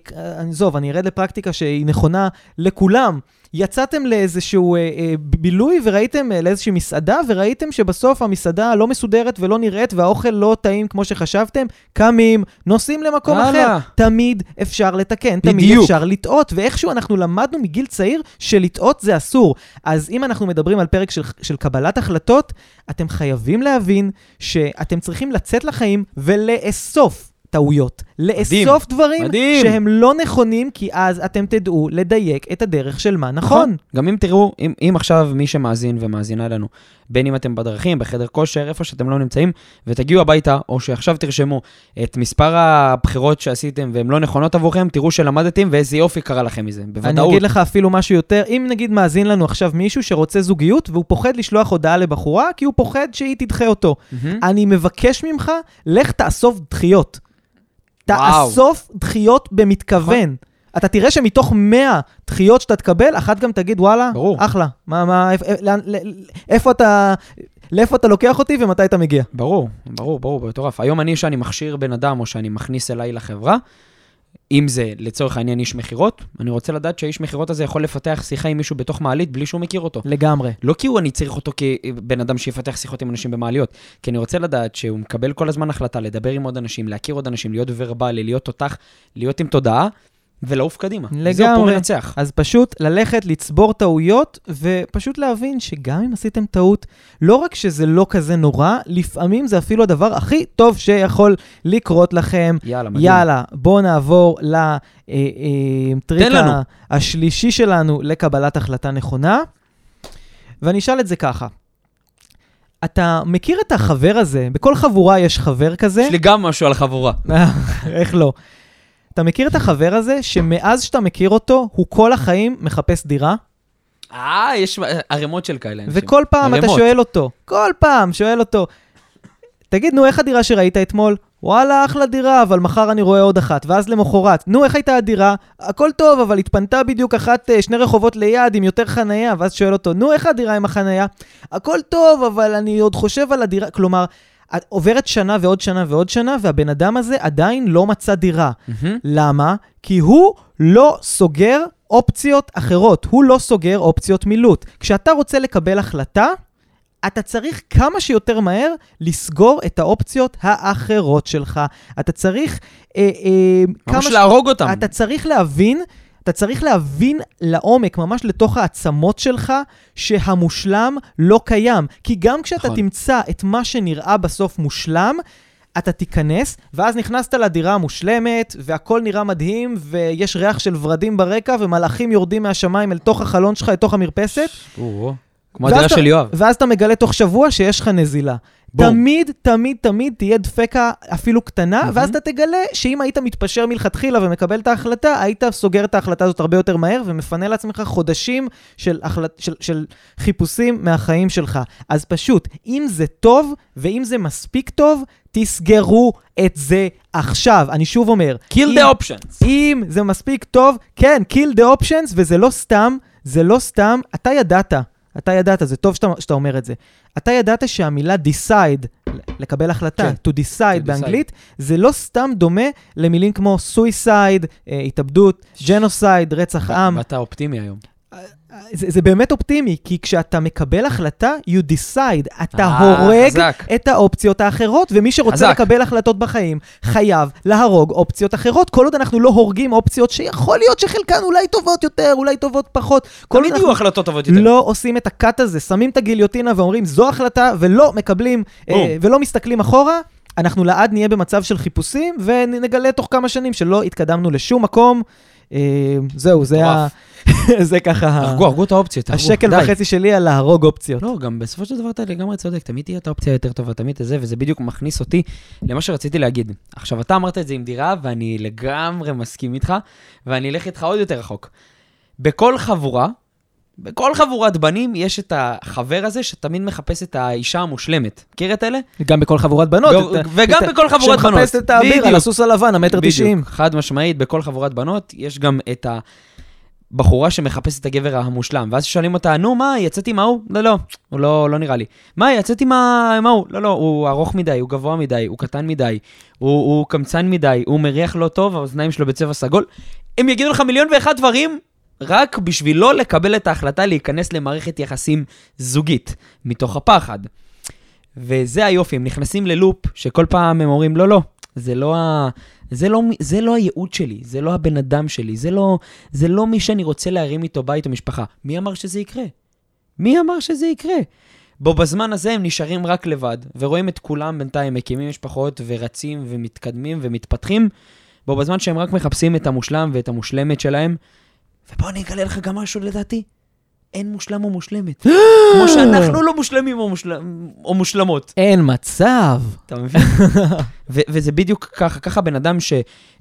עזוב, אני ארד לפרקטיקה שהיא נכונה לכולם. יצאתם לאיזשהו אה, אה, בילוי וראיתם אה, לאיזושהי מסעדה, וראיתם שבסוף המסעדה לא מסודרת ולא נראית, והאוכל לא טעים כמו שחשבתם, קמים, נוסעים למקום הלאה. אחר. תמיד אפשר לתקן, תמיד בדיוק. אפשר לטעות, ואיכשהו אנחנו למדנו מגיל צעיר שלטעות זה אסור. אז אם אנחנו מדברים על פרק של, של קבלת החלטות, אתם חייבים להבין שאתם צריכים לצאת לחיים ולאסוף. טעויות, לאסוף דברים מדהים. שהם לא נכונים, כי אז אתם תדעו לדייק את הדרך של מה נכון. גם אם תראו, אם, אם עכשיו מי שמאזין ומאזינה לנו, בין אם אתם בדרכים, בחדר כושר, איפה שאתם לא נמצאים, ותגיעו הביתה, או שעכשיו תרשמו את מספר הבחירות שעשיתם והן לא נכונות עבורכם, תראו שלמדתם ואיזה יופי קרה לכם מזה, אני בוודאות. אגיד לך אפילו משהו יותר, אם נגיד מאזין לנו עכשיו מישהו שרוצה זוגיות והוא פוחד לשלוח הודעה לבחורה כי הוא פוחד שהיא תדחה אותו. מהמם. אני מבקש ממך, לך תאסוף דחיות. נכון. תאסוף דחיות במתכוון. אתה תראה שמתוך 100 דחיות שאתה תקבל, אחת גם תגיד, וואלה, ברור. אחלה. מה, מה, איפ- לאן- ל- איפה אתה, לאיפה אתה לוקח אותי ומתי אתה מגיע? ברור, ברור, ברור, מטורף. היום אני, שאני מכשיר בן אדם או שאני מכניס אליי לחברה, אם זה לצורך העניין איש מכירות, אני רוצה לדעת שהאיש מכירות הזה יכול לפתח שיחה עם מישהו בתוך מעלית בלי שהוא מכיר אותו. לגמרי. לא כי הוא, אני צריך אותו כבן אדם שיפתח שיחות עם אנשים במעליות, כי אני רוצה לדעת שהוא מקבל כל הזמן החלטה לדבר עם עוד אנשים, להכיר עוד אנשים, להיות ורבלי, להיות תותח, להיות עם תודעה, ולעוף קדימה. וזהו, פה לגמרי. מנצח. אז פשוט ללכת, לצבור טעויות, ופשוט להבין שגם אם עשיתם טעות, לא רק שזה לא כזה נורא, לפעמים זה אפילו הדבר הכי טוב שיכול לקרות לכם. יאללה, מדהים. יאללה, בואו נעבור לטריק תן לנו. השלישי שלנו לקבלת החלטה נכונה, ואני אשאל את זה ככה. אתה מכיר את החבר הזה? בכל חבורה יש חבר כזה. יש לי גם משהו על חבורה. איך לא? אתה מכיר את החבר הזה שמאז שאתה מכיר אותו, הוא כל החיים מחפש דירה? אה, יש ערימות של כאלה. אנשים. וכל פעם אתה ערימות. שואל אותו, כל פעם שואל אותו, תגיד, נו, איך הדירה שראית אתמול? וואלה, אחלה דירה, אבל מחר אני רואה עוד אחת. ואז למחרת, נו, איך הייתה הדירה? הכל טוב, אבל התפנתה בדיוק אחת, אה, שני רחובות ליד עם יותר חנייה. ואז שואל אותו, נו, איך הדירה עם החנייה? הכל טוב, אבל אני עוד חושב על הדירה. כלומר, עוברת שנה ועוד שנה ועוד שנה, והבן אדם הזה עדיין לא מצא דירה. מהמם. למה? כי הוא לא סוגר אופציות אחרות, הוא לא סוגר אופציות מילוט. כשאתה רוצה לקבל החלטה, אתה צריך כמה שיותר מהר לסגור את האופציות האחרות שלך. אתה צריך... אה, אה, ממש ש- להרוג אותם. אתה צריך להבין, אתה צריך להבין לעומק, ממש לתוך העצמות שלך, שהמושלם לא קיים. כי גם כשאתה נכון. תמצא את מה שנראה בסוף מושלם, אתה תיכנס, ואז נכנסת לדירה המושלמת, והכל נראה מדהים, ויש ריח של ורדים ברקע, ומלאכים יורדים מהשמיים אל תוך החלון שלך, אל תוך המרפסת, או, כמו הדירה של יואב. ואז אתה מגלה תוך שבוע שיש לך נזילה. בום. תמיד, תמיד, תמיד תהיה דפקה אפילו קטנה, מהמם. ואז אתה תגלה שאם היית מתפשר מלכתחילה ומקבל את ההחלטה, היית סוגר את ההחלטה הזאת הרבה יותר מהר ומפנה לעצמך חודשים של, החלט, של, של חיפושים מהחיים שלך. אז פשוט, אם זה טוב ואם זה מספיק טוב, תסגרו את זה עכשיו. אני שוב אומר, kill אם- the options. אם זה מספיק טוב, כן, kill the options, וזה לא סתם, זה לא סתם, אתה ידעת, אתה ידעת, זה טוב שאתה, שאתה אומר את זה. אתה ידעת שהמילה decide, לקבל החלטה, כן, to decide to באנגלית, זה לא סתם דומה למילים כמו suicide, אה, התאבדות, genocide, רצח עם. ואתה אופטימי היום. זה, זה באמת אופטימי, כי כשאתה מקבל החלטה, you decide, אתה אה, הורג חזק. את האופציות האחרות, ומי שרוצה חזק. לקבל החלטות בחיים, חייב להרוג אופציות אחרות, כל עוד אנחנו לא הורגים אופציות שיכול להיות שחלקן אולי טובות יותר, אולי טובות פחות. תמיד יהיו החלטות טובות יותר. לא עושים את הקאט הזה, שמים את הגיליוטינה ואומרים, זו החלטה, ולא מקבלים, אה. ולא מסתכלים אחורה, אנחנו לעד נהיה במצב של חיפושים, ונגלה תוך כמה שנים שלא התקדמנו לשום מקום. אה, זהו, זה, ה... זה ככה... הרגו, הרגו את האופציות. השקל. וחצי שלי על להרוג אופציות. לא, גם בסופו של דבר אתה לגמרי צודק, תמיד תהיה את האופציה היותר טובה, תמיד את זה, וזה בדיוק מכניס אותי למה שרציתי להגיד. עכשיו, אתה אמרת את זה עם דירה, ואני לגמרי מסכים איתך, ואני אלך איתך עוד יותר רחוק. בכל חבורה, בכל חבורת בנים יש את החבר הזה שתמיד מחפש את האישה המושלמת. מכיר את אלה? גם בכל חבורת בנות. ו- את וגם את בכל חבורת בנות. שמחפשת את האביר על. הסוס הלבן, המטר תשעים. חד משמעית, בכל חבורת בנות יש גם את הבחורה שמחפשת את הגבר המושלם, ואז שואלים אותה, נו, מה, יצאתי עם ההוא? לא, לא, הוא לא, לא נראה לי. מה, ה- עם ההוא? לא, לא, הוא ארוך מדי, הוא גבוה מדי, הוא קטן מדי, הוא, הוא קמצן מדי, הוא מריח לא טוב, האוזניים שלו בצבע סגול. הם יגידו לך מיליון ואחד דברים, רק בשביל לא לקבל את ההחלטה להיכנס למערכת יחסים זוגית, מתוך הפחד. וזה היופי, הם נכנסים ללופ שכל פעם הם אומרים, לא, לא, זה לא, ה... זה, לא, זה לא הייעוד שלי, זה לא הבן אדם שלי, זה לא, זה לא מי שאני רוצה להרים איתו בית או משפחה. מי אמר שזה יקרה? מי אמר שזה יקרה? בו בזמן הזה הם נשארים רק לבד, ורואים את כולם בינתיים מקימים משפחות ורצים ומתקדמים ומתפתחים, בו בזמן שהם רק מחפשים את המושלם ואת המושלמת שלהם. ובוא אני אגלה לך גם משהו לדעתי. אין מושלם או מושלמת. כמו שאנחנו לא מושלמים או, מושל... או מושלמות. אין מצב. אתה מבין? ו- וזה בדיוק ככה, ככה בן אדם ש...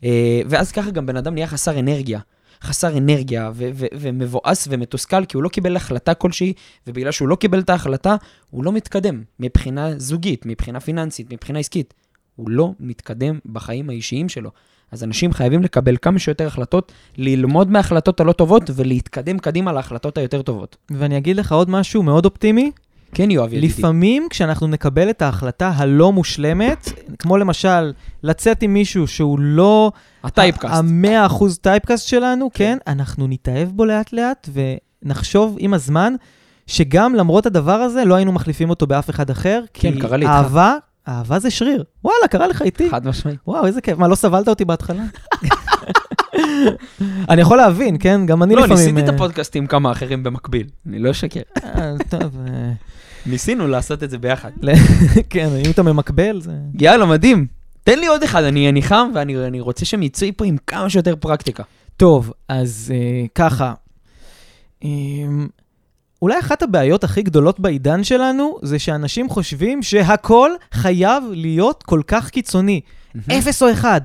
אה, ואז ככה גם בן אדם נהיה חסר אנרגיה. חסר אנרגיה ו- ו- ומבואס ומתוסכל, כי הוא לא קיבל החלטה כלשהי, ובגלל שהוא לא קיבל את ההחלטה, הוא לא מתקדם מבחינה זוגית, מבחינה פיננסית, מבחינה עסקית. הוא לא מתקדם בחיים האישיים שלו. אז אנשים חייבים לקבל כמה שיותר החלטות, ללמוד מההחלטות הלא טובות ולהתקדם קדימה להחלטות היותר טובות. ואני אגיד לך עוד משהו מאוד אופטימי. כן, יואב ידידי. לפעמים כשאנחנו נקבל את ההחלטה הלא מושלמת, כמו למשל לצאת עם מישהו שהוא לא הטייפקאסט. המאה אחוז טייפקאסט שלנו, כן, אנחנו נתאהב בו לאט לאט ונחשוב עם הזמן שגם למרות הדבר הזה לא היינו מחליפים אותו באף אחד אחר, כן, כי קרה לי איתך. אהבה, אהבה זה שריר. וואלה, קרה לך איתי. חד משמעית. וואו, איזה כיף. מה, לא סבלת אותי בהתחלה? אני יכול להבין, כן? גם אני לא, לפעמים... ניסיתי את אה, הפודקאסט עם כמה אחרים במקביל. אני לא אשקר. אה, טוב, אה, ניסינו לעשות את זה ביחד. כן, אם אתה ממקבל, זה... יאללה, מדהים. תן לי עוד אחד, אני חם ואני אני רוצה שהם יצאו פה עם כמה שיותר פרקטיקה. טוב, אז ככה. אה, אולי אחת הבעיות הכי גדולות בעידן שלנו, זה שאנשים חושבים שהכל חייב להיות כל כך קיצוני. אפס או אחד.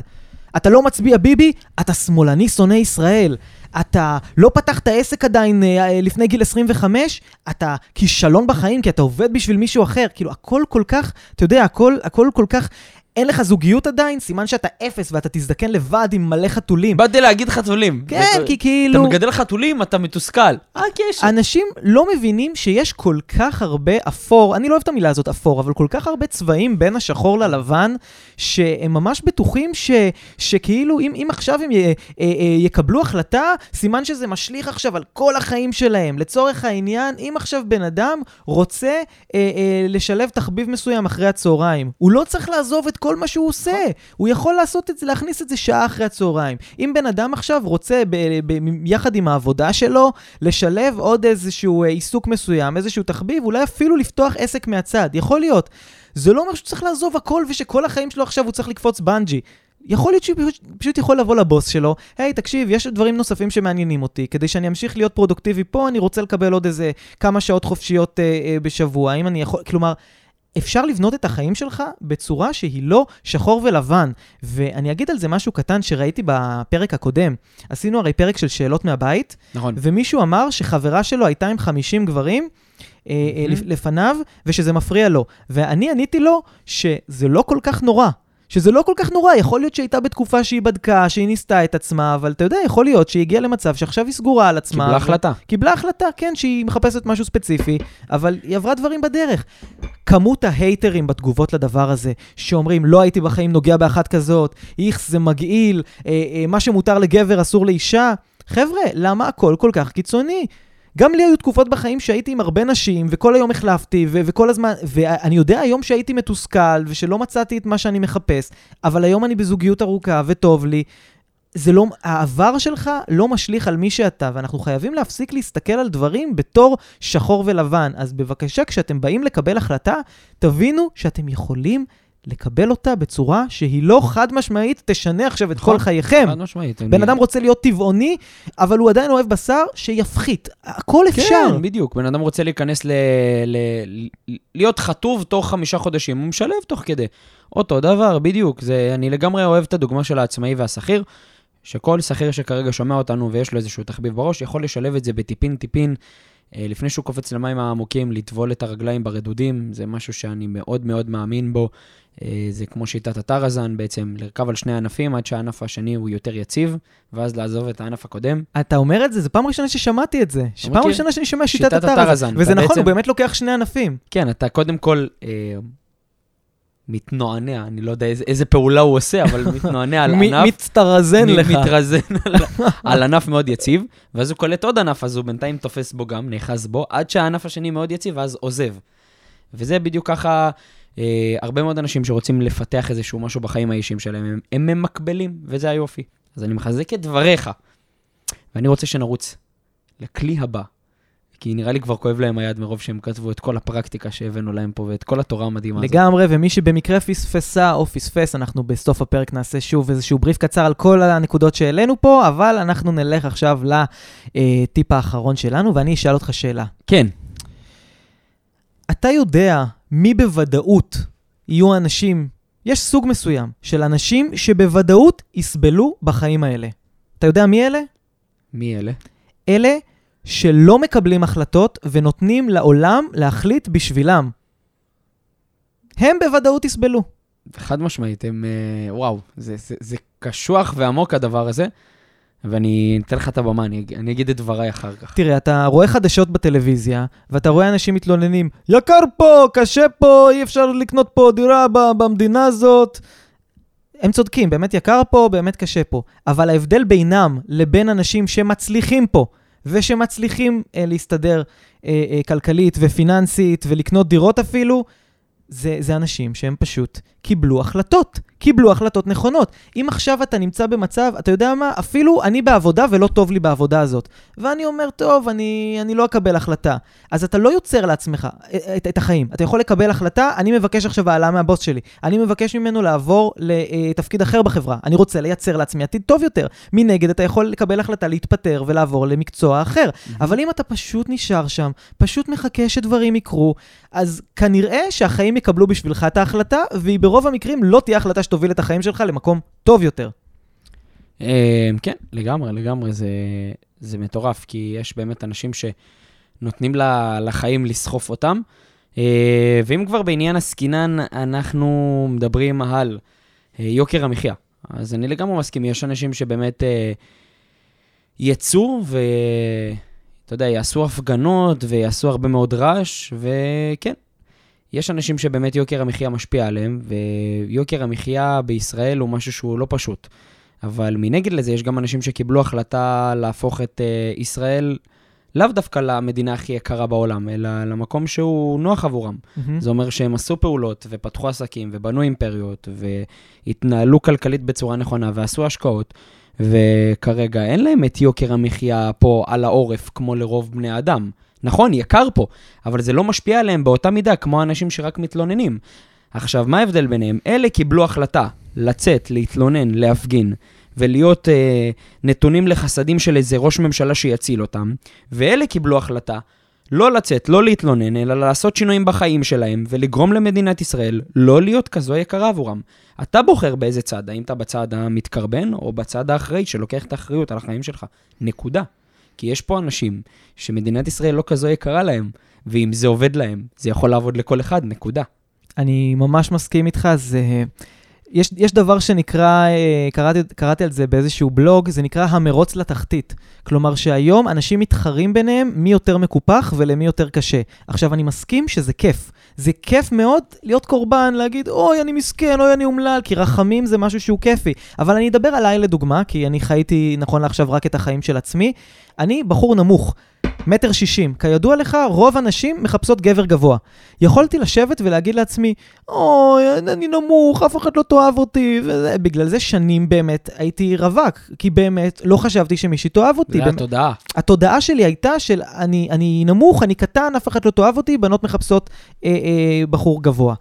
אתה לא מצביע ביבי, אתה שמאלני שונא ישראל. אתה לא פתחת עסק עדיין אה, לפני גיל 25, אתה כישלון בחיים כי אתה עובד בשביל מישהו אחר. כאילו, הכל כל כך, אתה יודע, הכל, הכל כל כך... אין לך זוגיות עדיין, סימן שאתה אפס ואתה תזדקן לבד עם מלא חתולים. באתי להגיד חתולים. כן, כי אתה כאילו... מגדל חתולים, אתה מתוסכל. מה הקשר? אנשים לא מבינים שיש כל כך הרבה אפור, אני לא אוהב את המילה הזאת אפור, אבל כל כך הרבה צבעים בין השחור ללבן, שהם ממש בטוחים ש, שכאילו אם, אם עכשיו הם י, אה, אה, יקבלו החלטה, סימן שזה משליך עכשיו על כל החיים שלהם. לצורך העניין, אם עכשיו בן אדם רוצה אה, אה, לשלב תחביב מסוים אחרי הצהריים, הוא לא צריך לעזוב את כל מה שהוא עושה. הוא יכול לעשות את זה, להכניס את זה שעה אחרי הצהריים. אם בן אדם עכשיו רוצה, ב, ב, יחד עם העבודה שלו, לשלב עוד איזשהו אה, עיסוק מסוים, איזשהו תחביב, אולי אפילו לפתוח עסק מהצד. יכול להיות. זה לא אומר שהוא צריך לעזוב הכל ושכל החיים שלו עכשיו הוא צריך לקפוץ בנג'י. יכול להיות שהוא פשוט, יכול לבוא לבוס שלו, היי, תקשיב, יש דברים נוספים שמעניינים אותי, כדי שאני אמשיך להיות פרודוקטיבי פה, אני רוצה לקבל עוד איזה כמה שעות חופשיות אה, אה, בשבוע, האם אני יכול, כלומר, אפשר לבנות את החיים שלך בצורה שהיא לא שחור ולבן. ואני אגיד על זה משהו קטן שראיתי בפרק הקודם. עשינו הרי פרק של שאלות מהבית, נכון. ומישהו אמר שחברה שלו הייתה עם 50 גברים לפ- לפניו, ושזה מפריע לו. ואני עניתי לו שזה לא כל כך נורא. שזה לא כל כך נורא, יכול להיות שהייתה בתקופה שהיא בדקה, שהיא ניסתה את עצמה, אבל אתה יודע, יכול להיות שהיא הגיעה למצב שעכשיו היא סגורה על עצמה. קיבלה החלטה. קיבלה החלטה, כן, שהיא מחפשת משהו ספציפי, אבל היא עברה דברים בדרך. כמות ההייטרים בתגובות לדבר הזה, שאומרים, לא הייתי בחיים נוגע באחת כזאת, איכס זה מגעיל, אה, אה, מה שמותר לגבר אסור לאישה. חבר'ה, למה הכל כל כך קיצוני? גם לי היו תקופות בחיים שהייתי עם הרבה נשים, וכל היום החלפתי, ו- וכל הזמן, ואני יודע היום שהייתי מתוסכל, ושלא מצאתי את מה שאני מחפש, אבל היום אני בזוגיות ארוכה, וטוב לי. זה לא, העבר שלך לא משליך על מי שאתה, ואנחנו חייבים להפסיק להסתכל על דברים בתור שחור ולבן. אז בבקשה, כשאתם באים לקבל החלטה, תבינו שאתם יכולים לקבל אותה בצורה שהיא לא חד משמעית תשנה עכשיו את נכון. כל חייכם. חד משמעית. בן אדם רוצה להיות טבעוני, אבל הוא עדיין אוהב בשר, שיפחית. הכל אפשר. כן, בדיוק. בן אדם רוצה להיכנס ל... ל... ל- להיות חטוב תוך חמישה חודשים, הוא משלב תוך כדי. אותו דבר, בדיוק. זה, אני לגמרי אוהב את הדוגמה של העצמאי והשכיר, שכל שכיר שכרגע שומע אותנו ויש לו איזשהו תחביב בראש, יכול לשלב את זה בטיפין-טיפין. אה, לפני שהוא קופץ למים העמוקים, לטבול את הרגליים ברדודים, זה משהו שאני מאוד מאוד מאמין בו. אה, זה כמו שיטת הטרזן, בעצם לרכב על שני ענפים עד שהענף השני הוא יותר יציב, ואז לעזוב את הענף הקודם. אתה אומר את זה, זו פעם ראשונה ששמעתי את זה. פעם מכיר? ראשונה שאני שומע שיטת שיטת הטרזן. וזה נכון, בעצם- הוא באמת לוקח שני ענפים. כן, אתה קודם כל אה, מתנוענע, אני לא יודע איזה, איזה פעולה הוא עושה, אבל מתנוענע על ענף. מצטרזן לך. מתרזן על, על ענף מאוד יציב, ואז הוא קולט עוד ענף, אז הוא בינתיים תופס בו גם, נאחז בו, עד שהענף השני מאוד יציב, ואז עוזב. וזה בדיוק ככה, אה, הרבה מאוד אנשים שרוצים לפתח איזשהו משהו בחיים האישיים שלהם, הם, הם ממקבלים, וזה היופי. אז אני מחזק את דבריך, ואני רוצה שנרוץ לכלי הבא. כי נראה לי כבר כואב להם היד מרוב שהם כתבו את כל הפרקטיקה שהבאנו להם פה ואת כל התורה המדהימה הזאת. לגמרי, ומי שבמקרה פספסה או פספס, אנחנו בסוף הפרק נעשה שוב איזשהו בריף קצר על כל הנקודות שהעלינו פה, אבל אנחנו נלך עכשיו לטיפ האחרון שלנו, ואני אשאל אותך שאלה. כן, אתה יודע מי בוודאות יהיו אנשים, יש סוג מסוים של אנשים שבוודאות יסבלו בחיים האלה. אתה יודע מי אלה? מי אלה? אלה שלא מקבלים החלטות ונותנים לעולם להחליט בשבילם. הם בוודאות יסבלו. חד משמעית, הם, אה, וואו, זה, זה, זה קשוח ועמוק הדבר הזה, ואני אתן לך את הבמה, אני, אני אגיד את דבריי אחר כך. תראה, אתה רואה חדשות בטלוויזיה, ואתה רואה אנשים מתלוננים, יקר פה, קשה פה, אי אפשר לקנות פה דירה במדינה הזאת. הם צודקים, באמת יקר פה, באמת קשה פה. אבל ההבדל בינם לבין אנשים שמצליחים פה, ושמצליחים אה, להסתדר אה, אה, כלכלית ופיננסית ולקנות דירות אפילו, זה, זה אנשים שהם פשוט קיבלו החלטות, קיבלו החלטות נכונות. אם עכשיו אתה נמצא במצב, אתה יודע מה, אפילו אני בעבודה ולא טוב לי בעבודה הזאת, ואני אומר, טוב, אני, אני לא אקבל החלטה. אז אתה לא יוצר לעצמך את, את החיים. אתה יכול לקבל החלטה, אני מבקש עכשיו העלאה מהבוס שלי. אני מבקש ממנו לעבור לתפקיד אחר בחברה. אני רוצה לייצר לעצמי עתיד טוב יותר. מנגד, אתה יכול לקבל החלטה להתפטר ולעבור למקצוע אחר. אבל אם אתה פשוט נשאר שם, פשוט מחכה שדברים יקרו, אז כנראה שהחיים יקבלו בשבילך את ההחלטה, והיא ברוב המקרים לא תהיה החלטה שתוביל את החיים שלך למקום טוב יותר. אה, כן, לגמרי, לגמרי, זה, זה מטורף, כי יש באמת אנשים שנותנים לחיים לסחוף אותם. אה, ואם כבר בעניין עסקינן, אנחנו מדברים על אה, יוקר המחיה. אז אני לגמרי מסכים, יש אנשים שבאמת יצאו ואתה יודע, יעשו הפגנות ויעשו הרבה מאוד רעש, וכן, יש אנשים שבאמת יוקר המחיה משפיע עליהם, ויוקר המחיה בישראל הוא משהו שהוא לא פשוט. אבל מנגד לזה, יש גם אנשים שקיבלו החלטה להפוך את uh, ישראל לאו דווקא למדינה הכי יקרה בעולם, אלא למקום שהוא נוח עבורם. זה אומר שהם עשו פעולות, ופתחו עסקים, ובנו אימפריות, והתנהלו כלכלית בצורה נכונה, ועשו השקעות, וכרגע אין להם את יוקר המחיה פה על העורף, כמו לרוב בני האדם. נכון, יקר פה, אבל זה לא משפיע עליהם באותה מידה כמו האנשים שרק מתלוננים. עכשיו, מה ההבדל ביניהם? אלה קיבלו החלטה לצאת, להתלונן, להפגין, ולהיות אה, נתונים לחסדים של איזה ראש ממשלה שיציל אותם, ואלה קיבלו החלטה לא לצאת, לא להתלונן, אלא לעשות שינויים בחיים שלהם, ולגרום למדינת ישראל לא להיות כזו יקרה עבורם. אתה בוחר באיזה צד, האם אתה בצד המתקרבן, או בצד האחראי שלוקח את האחריות על החיים שלך. נקודה. כי יש פה אנשים שמדינת ישראל לא כזו יקרה להם, ואם זה עובד להם, זה יכול לעבוד לכל אחד, נקודה. אני ממש מסכים איתך, זה... יש, יש דבר שנקרא, אה, קראתי, קראתי על זה באיזשהו בלוג, זה נקרא המרוץ לתחתית. כלומר שהיום אנשים מתחרים ביניהם מי יותר מקופח ולמי יותר קשה. עכשיו, אני מסכים שזה כיף. זה כיף מאוד להיות קורבן, להגיד, אוי, אני מסכן, אוי, אני אומלל, כי רחמים זה משהו שהוא כיפי. אבל אני אדבר עליי לדוגמה, כי אני חייתי נכון לעכשיו רק את החיים של עצמי. אני בחור נמוך. מטר שישים. כידוע לך, רוב הנשים מחפשות גבר גבוה. יכולתי לשבת ולהגיד לעצמי, אוי, אני נמוך, אף אחד לא תאהב אותי, ובגלל זה שנים באמת הייתי רווק, כי באמת לא חשבתי שמישהי תאהב אותי. זה. התודעה. התודעה שלי הייתה של אני, אני נמוך, אני קטן, אף אחד לא תאהב אותי, בנות מחפשות אה, אה, בחור גבוה.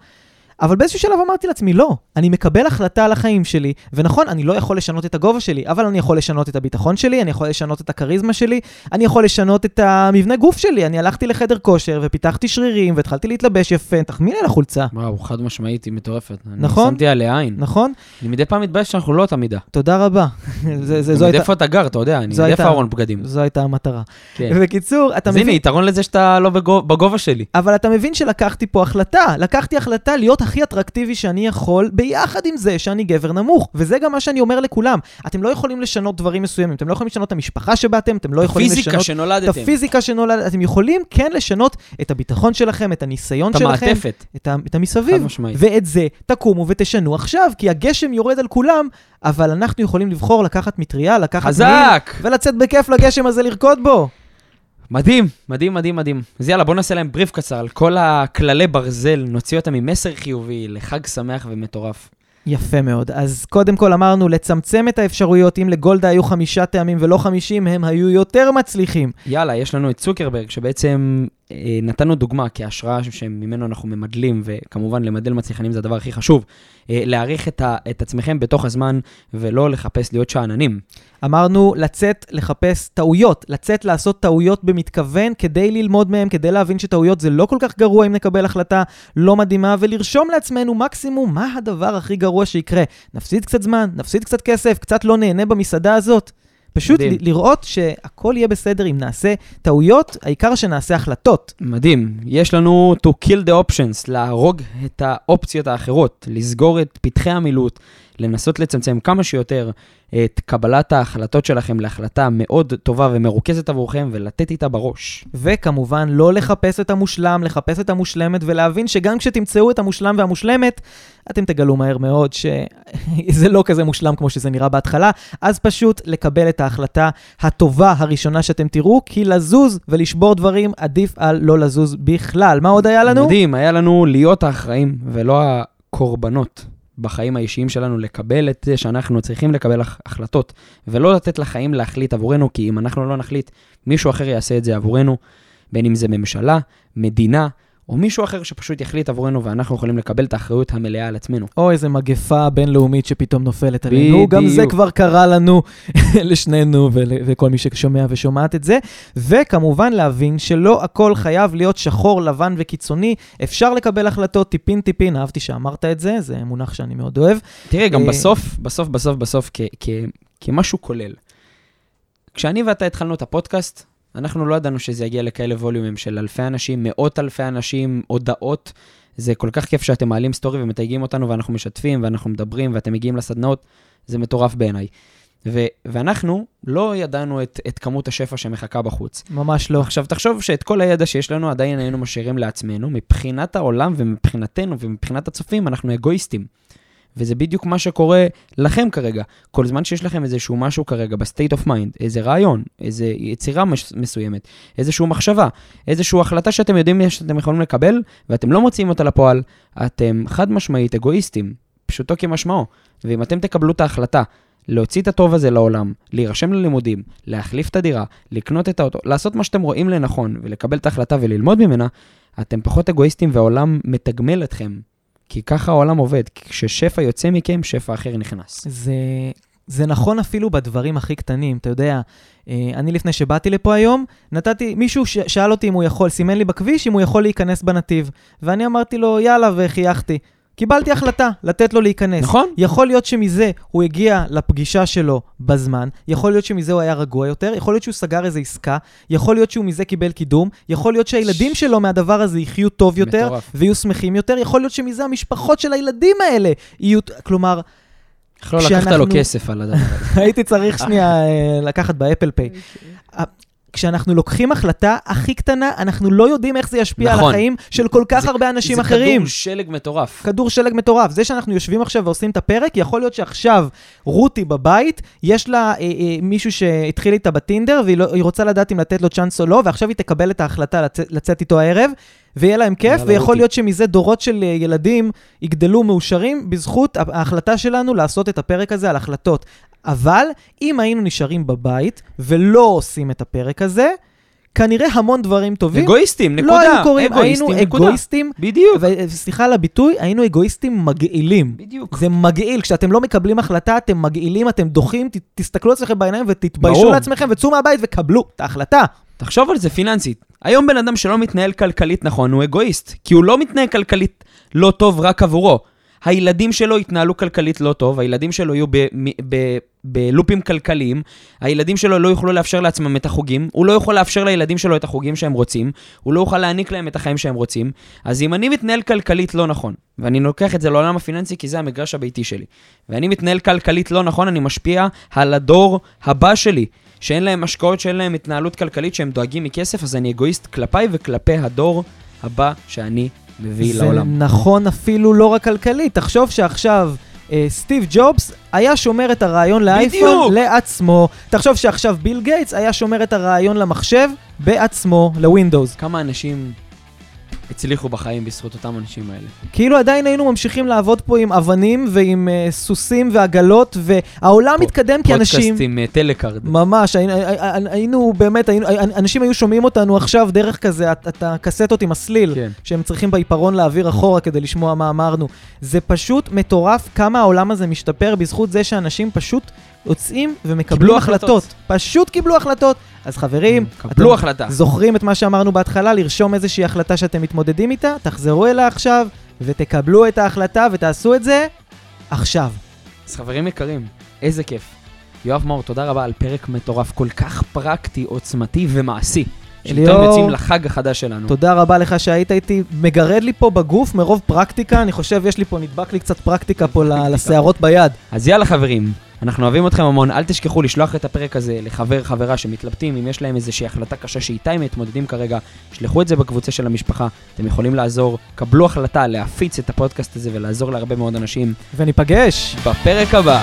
אבל באיזשהו שלב אמרתי לעצמי, לא, אני מקבל החלטה על החיים שלי, ונכון, אני לא יכול לשנות את הגובה שלי, אבל אני יכול לשנות את הביטחון שלי, אני יכול לשנות את הכריזמה שלי, אני יכול לשנות את המבנה גוף שלי. אני הלכתי לחדר כושר ופיתחתי שרירים והתחלתי להתלבש יפה, תחמיא לי על החולצה, וואו, חד משמעית, היא מטורפת. נכון? אני שמתי עליה עין. נכון? אני מדי פעם מתבייש שאנחנו לא אותה מידה. תודה רבה. זה, זה, זו, הייתה, איפה אתה גר, אתה יודע, אני הייתה- ארון בגדים. זו הייתה המטרה. כן. בקיצור, אתה אז הנה, מבין... יתרון לזה שאתה לא בגו- בגובה שלי. אבל אתה מבין שלקחתי פה החלטה, לקחתי החלטה להיות הכי אטרקטיבי שאני יכול, ביחד עם זה שאני גבר נמוך. וזה גם מה שאני אומר לכולם. אתם לא יכולים לשנות דברים מסוימים, אתם לא יכולים לשנות את המשפחה שבאתם, אתם לא יכולים הפיזיקה לשנות... שנולדתם. את הפיזיקה שנולדת, אתם יכולים כן לשנות את הביטחון שלכם, את הניסיון את שלכם, המעטפת. את, ה, את המסביב. חד משמעית. ואת זה תקומו ותשנו עכשיו, כי הגשם יורד על כולם, אבל אנחנו יכולים לבחור לקחת מטריה, לקחת חזק! ולצאת בכיף לגשם הזה לרקוד בו. מדהים, מדהים, מדהים, מדהים. אז יאללה, בוא נעשה להם בריף קצר על כל הכללי ברזל, נוציא אותם ממסר חיובי לחג שמח ומטורף. יפה מאוד. אז קודם כל אמרנו לצמצם את האפשרויות. אם לגולדה היו חמישה טעמים ולא חמישים, הם היו יותר מצליחים. יאללה, יש לנו את צוקרברג, שבעצם נתנו דוגמה כהשראה שממנו אנחנו ממדלים, וכמובן למדל מצליחנים זה הדבר הכי חשוב. אה, להעריך את, ה, את עצמכם בתוך הזמן, ולא לחפש להיות שאננים. אמרנו לצאת לחפש טעויות, לצאת לעשות טעויות במתכוון כדי ללמוד מהם, כדי להבין שטעויות זה לא כל כך גרוע אם נקבל החלטה לא מדהימה, ולרשום לעצמנו מקסימום מה הדבר הכי גרוע שיקרה. נפסיד קצת זמן, נפסיד קצת כסף, קצת לא נהנה במסעדה הזאת. פשוט מדהים. לראות שהכל יהיה בסדר אם נעשה טעויות, העיקר שנעשה החלטות. מדהים. יש לנו to kill the options, להרוג את האופציות האחרות, לסגור את פתחי המילוט, לנסות לצמצם כמה שיותר את קבלת ההחלטות שלכם להחלטה מאוד טובה ומרוכזת עבורכם, ולתת איתה בראש. וכמובן, לא לחפש את המושלם, לחפש את המושלמת, ולהבין שגם כשתמצאו את המושלם והמושלמת, אתם תגלו מהר מאוד שזה לא כזה מושלם כמו שזה נראה בהתחלה, אז פשוט לקבל את ההחלטה הטובה הראשונה שאתם תראו, כי לזוז ולשבור דברים עדיף על לא לזוז בכלל. מה עוד היה לנו? מדהים, היה לנו להיות האחראים ולא הקורבנות בחיים האישיים שלנו, לקבל את זה שאנחנו צריכים לקבל הח- החלטות, ולא לתת לחיים להחליט עבורנו, כי אם אנחנו לא נחליט, מישהו אחר יעשה את זה עבורנו, בין אם זה ממשלה, מדינה, או מישהו אחר שפשוט יחליט עבורנו, ואנחנו יכולים לקבל את האחריות המלאה על עצמנו. או איזה מגפה בינלאומית שפתאום נופלת עלינו. גם זה בדיוק. כבר קרה לנו, לשנינו ול- וכל מי ששומע ושומעת את זה. וכמובן להבין שלא הכל חייב להיות שחור, לבן וקיצוני. אפשר לקבל החלטות טיפין-טיפין, אהבתי שאמרת את זה, זה מונח שאני מאוד אוהב. תראה, גם אה, בסוף, בסוף, בסוף, בסוף, כמשהו כולל. כשאני ואתה התחלנו את הפודקאסט, אנחנו לא ידענו שזה יגיע לכאלה ווליומים של אלפי אנשים, מאות אלפי אנשים, הודעות. זה כל כך כיף שאתם מעלים סטורי ומתייגים אותנו ואנחנו משתפים ואנחנו מדברים ואתם מגיעים לסדנאות, זה מטורף בעיניי. ו- ואנחנו לא ידענו את, את כמות השפע שמחכה בחוץ. ממש לא. עכשיו, תחשוב שאת כל הידע שיש לנו עדיין היינו משאירים לעצמנו. מבחינת העולם ומבחינתנו ומבחינת הצופים, אנחנו אגואיסטים. וזה בדיוק מה שקורה לכם כרגע. כל זמן שיש לכם איזשהו משהו כרגע ב-state of mind, איזה רעיון, איזה יצירה מש- מסוימת, איזושהי מחשבה, איזושהי החלטה שאתם יודעים שאתם יכולים לקבל, ואתם לא מוציאים אותה לפועל, אתם חד משמעית אגואיסטים, פשוטו כמשמעו. ואם אתם תקבלו את ההחלטה להוציא את הטוב הזה לעולם, להירשם ללימודים, להחליף את הדירה, לקנות את האוטו, לעשות מה שאתם רואים לנכון ולקבל את ההחלטה וללמוד ממנה, אתם פחות אגואיסטים והעולם מתגמל אתכם. כי ככה העולם עובד, כששפע יוצא מכם, שפע אחר נכנס. זה, זה נכון אפילו בדברים הכי קטנים, אתה יודע. אה, אני לפני שבאתי לפה היום, נתתי, מישהו ש- שאל אותי אם הוא יכול, סימן לי בכביש אם הוא יכול להיכנס בנתיב. ואני אמרתי לו, יאללה, וחייכתי. קיבלתי החלטה לתת לו להיכנס. נכון? יכול להיות שמזה הוא הגיע לפגישה שלו בזמן, יכול להיות שמזה הוא היה רגוע יותר, יכול להיות שהוא סגר איזו עסקה, יכול להיות שהוא מזה קיבל קידום, יכול להיות שהילדים שלו מהדבר הזה יחיו טוב יותר, מטורף. ויהיו שמחים יותר, יכול להיות שמזה המשפחות של הילדים האלה יהיו... כלומר, איך לא לקחת לו כשאנחנו- כסף על הדבר הזה. הייתי צריך שנייה אה, לקחת באפל פיי. כשאנחנו לוקחים החלטה הכי קטנה, אנחנו לא יודעים איך זה ישפיע על נכון. החיים של כל כך זה- הרבה אנשים זה אחרים. כדור שלג מטורף. כדור שלג מטורף. זה שאנחנו יושבים עכשיו ועושים את הפרק, יכול להיות שעכשיו רותי בבית, יש לה אה, אה, מישהו שהתחיל איתה בטינדר, והיא לא, רוצה לדעת אם לתת לו צ'אנס או לא, ועכשיו היא תקבל את ההחלטה לצאת, לצאת איתו הערב, ויהיה להם כיף, ויכול רותי. להיות שמזה דורות של אה, ילדים יגדלו מאושרים בזכות ההחלטה שלנו לעשות את הפרק הזה על החלטות. אבל אם היינו נשארים בבית ולא עושים את הפרק הזה, כנראה המון דברים טובים אגואיסטים, נקודה. לא היו קורים, אגואיסטים, היינו נקודה. אגואיסטים, בדיוק. וסליחה על הביטוי, היינו אגואיסטים מגעילים. בדיוק. זה מגעיל, כשאתם לא מקבלים החלטה, אתם מגעילים, אתם דוחים, ת, תסתכלו לעצמכם בעיניים ותתביישו ברור. לעצמכם וצאו מהבית וקבלו את ההחלטה. תחשוב על זה פיננסית. היום בן אדם שלא מתנהל כלכלית נכון הוא אגואיסט, כי הוא לא מתנהל כלכלית לא טוב רק עבורו. הילדים שלו יתנהלו כלכלית לא טוב, הילדים שלו יהיו בלופים כלכליים, הילדים שלו לא יוכלו לאפשר לעצמם את החוגים, הוא לא יכול לאפשר לילדים שלו את החוגים שהם רוצים, הוא לא יוכל להעניק להם את החיים שהם רוצים. אז אם אני מתנהל כלכלית לא נכון, ואני לוקח את זה לעולם הפיננסי כי זה המגרש הביתי שלי, ואני מתנהל כלכלית לא נכון, אני משפיע על הדור הבא שלי. שאין להם השקעות, שאין להם התנהלות כלכלית, שהם דואגים מכסף, אז אני אגואיסט כלפיי וכלפי הדור הבא שאני מביא זה לעולם. נכון אפילו לא רק כלכלית. תחשוב שעכשיו אה, סטיב ג'ובס היה שומר את הרעיון לאייפון. לעצמו. תחשוב שעכשיו ביל גייטס היה שומר את הרעיון למחשב בעצמו, לווינדוס. כמה אנשים הצליחו בחיים בזכות אותם האנשים האלה. כאילו עדיין היינו ממשיכים לעבוד פה עם אבנים ועם אה, סוסים ועגלות, והעולם פו- מתקדם כי אנשים... פודקאסט עם אה, טלקארד. ממש, היינו, היינו באמת, היינו, אנשים היו שומעים אותנו עכשיו דרך כזה, את- הקסטות עם הסליל, כן. שהם צריכים בעיפרון להעביר אחורה כדי לשמוע מה אמרנו. זה פשוט מטורף כמה העולם הזה משתפר בזכות זה שאנשים פשוט יוצאים ומקבלים החלטות. החלטות. פשוט קיבלו החלטות. אז חברים, קבלו אתם החלטה. זוכרים את מה שאמרנו בהתחלה, לרשום איזושהי החלטה שאתם מתמודדים איתה, תחזרו אליה עכשיו ותקבלו את ההחלטה ותעשו את זה עכשיו. אז חברים יקרים, איזה כיף. יואב מאור, תודה רבה על פרק מטורף, כל כך פרקטי, עוצמתי ומעשי. אליאור, יוצאים לחג החדש שלנו. תודה רבה לך שהיית איתי, מגרד לי פה בגוף מרוב פרקטיקה, אני חושב יש לי פה, נדבק לי קצת פרקטיקה פה ל- לשערות ביד. אז יאללה חברים, אנחנו אוהבים אתכם המון, אל תשכחו לשלוח את הפרק הזה לחבר, חברה שמתלבטים, אם יש להם איזושהי החלטה קשה שאיתה הם מתמודדים כרגע, שלחו את זה בקבוצה של המשפחה, אתם יכולים לעזור, קבלו החלטה להפיץ את הפודקאסט הזה ולעזור להרבה מאוד אנשים. וניפגש. בפרק הבא.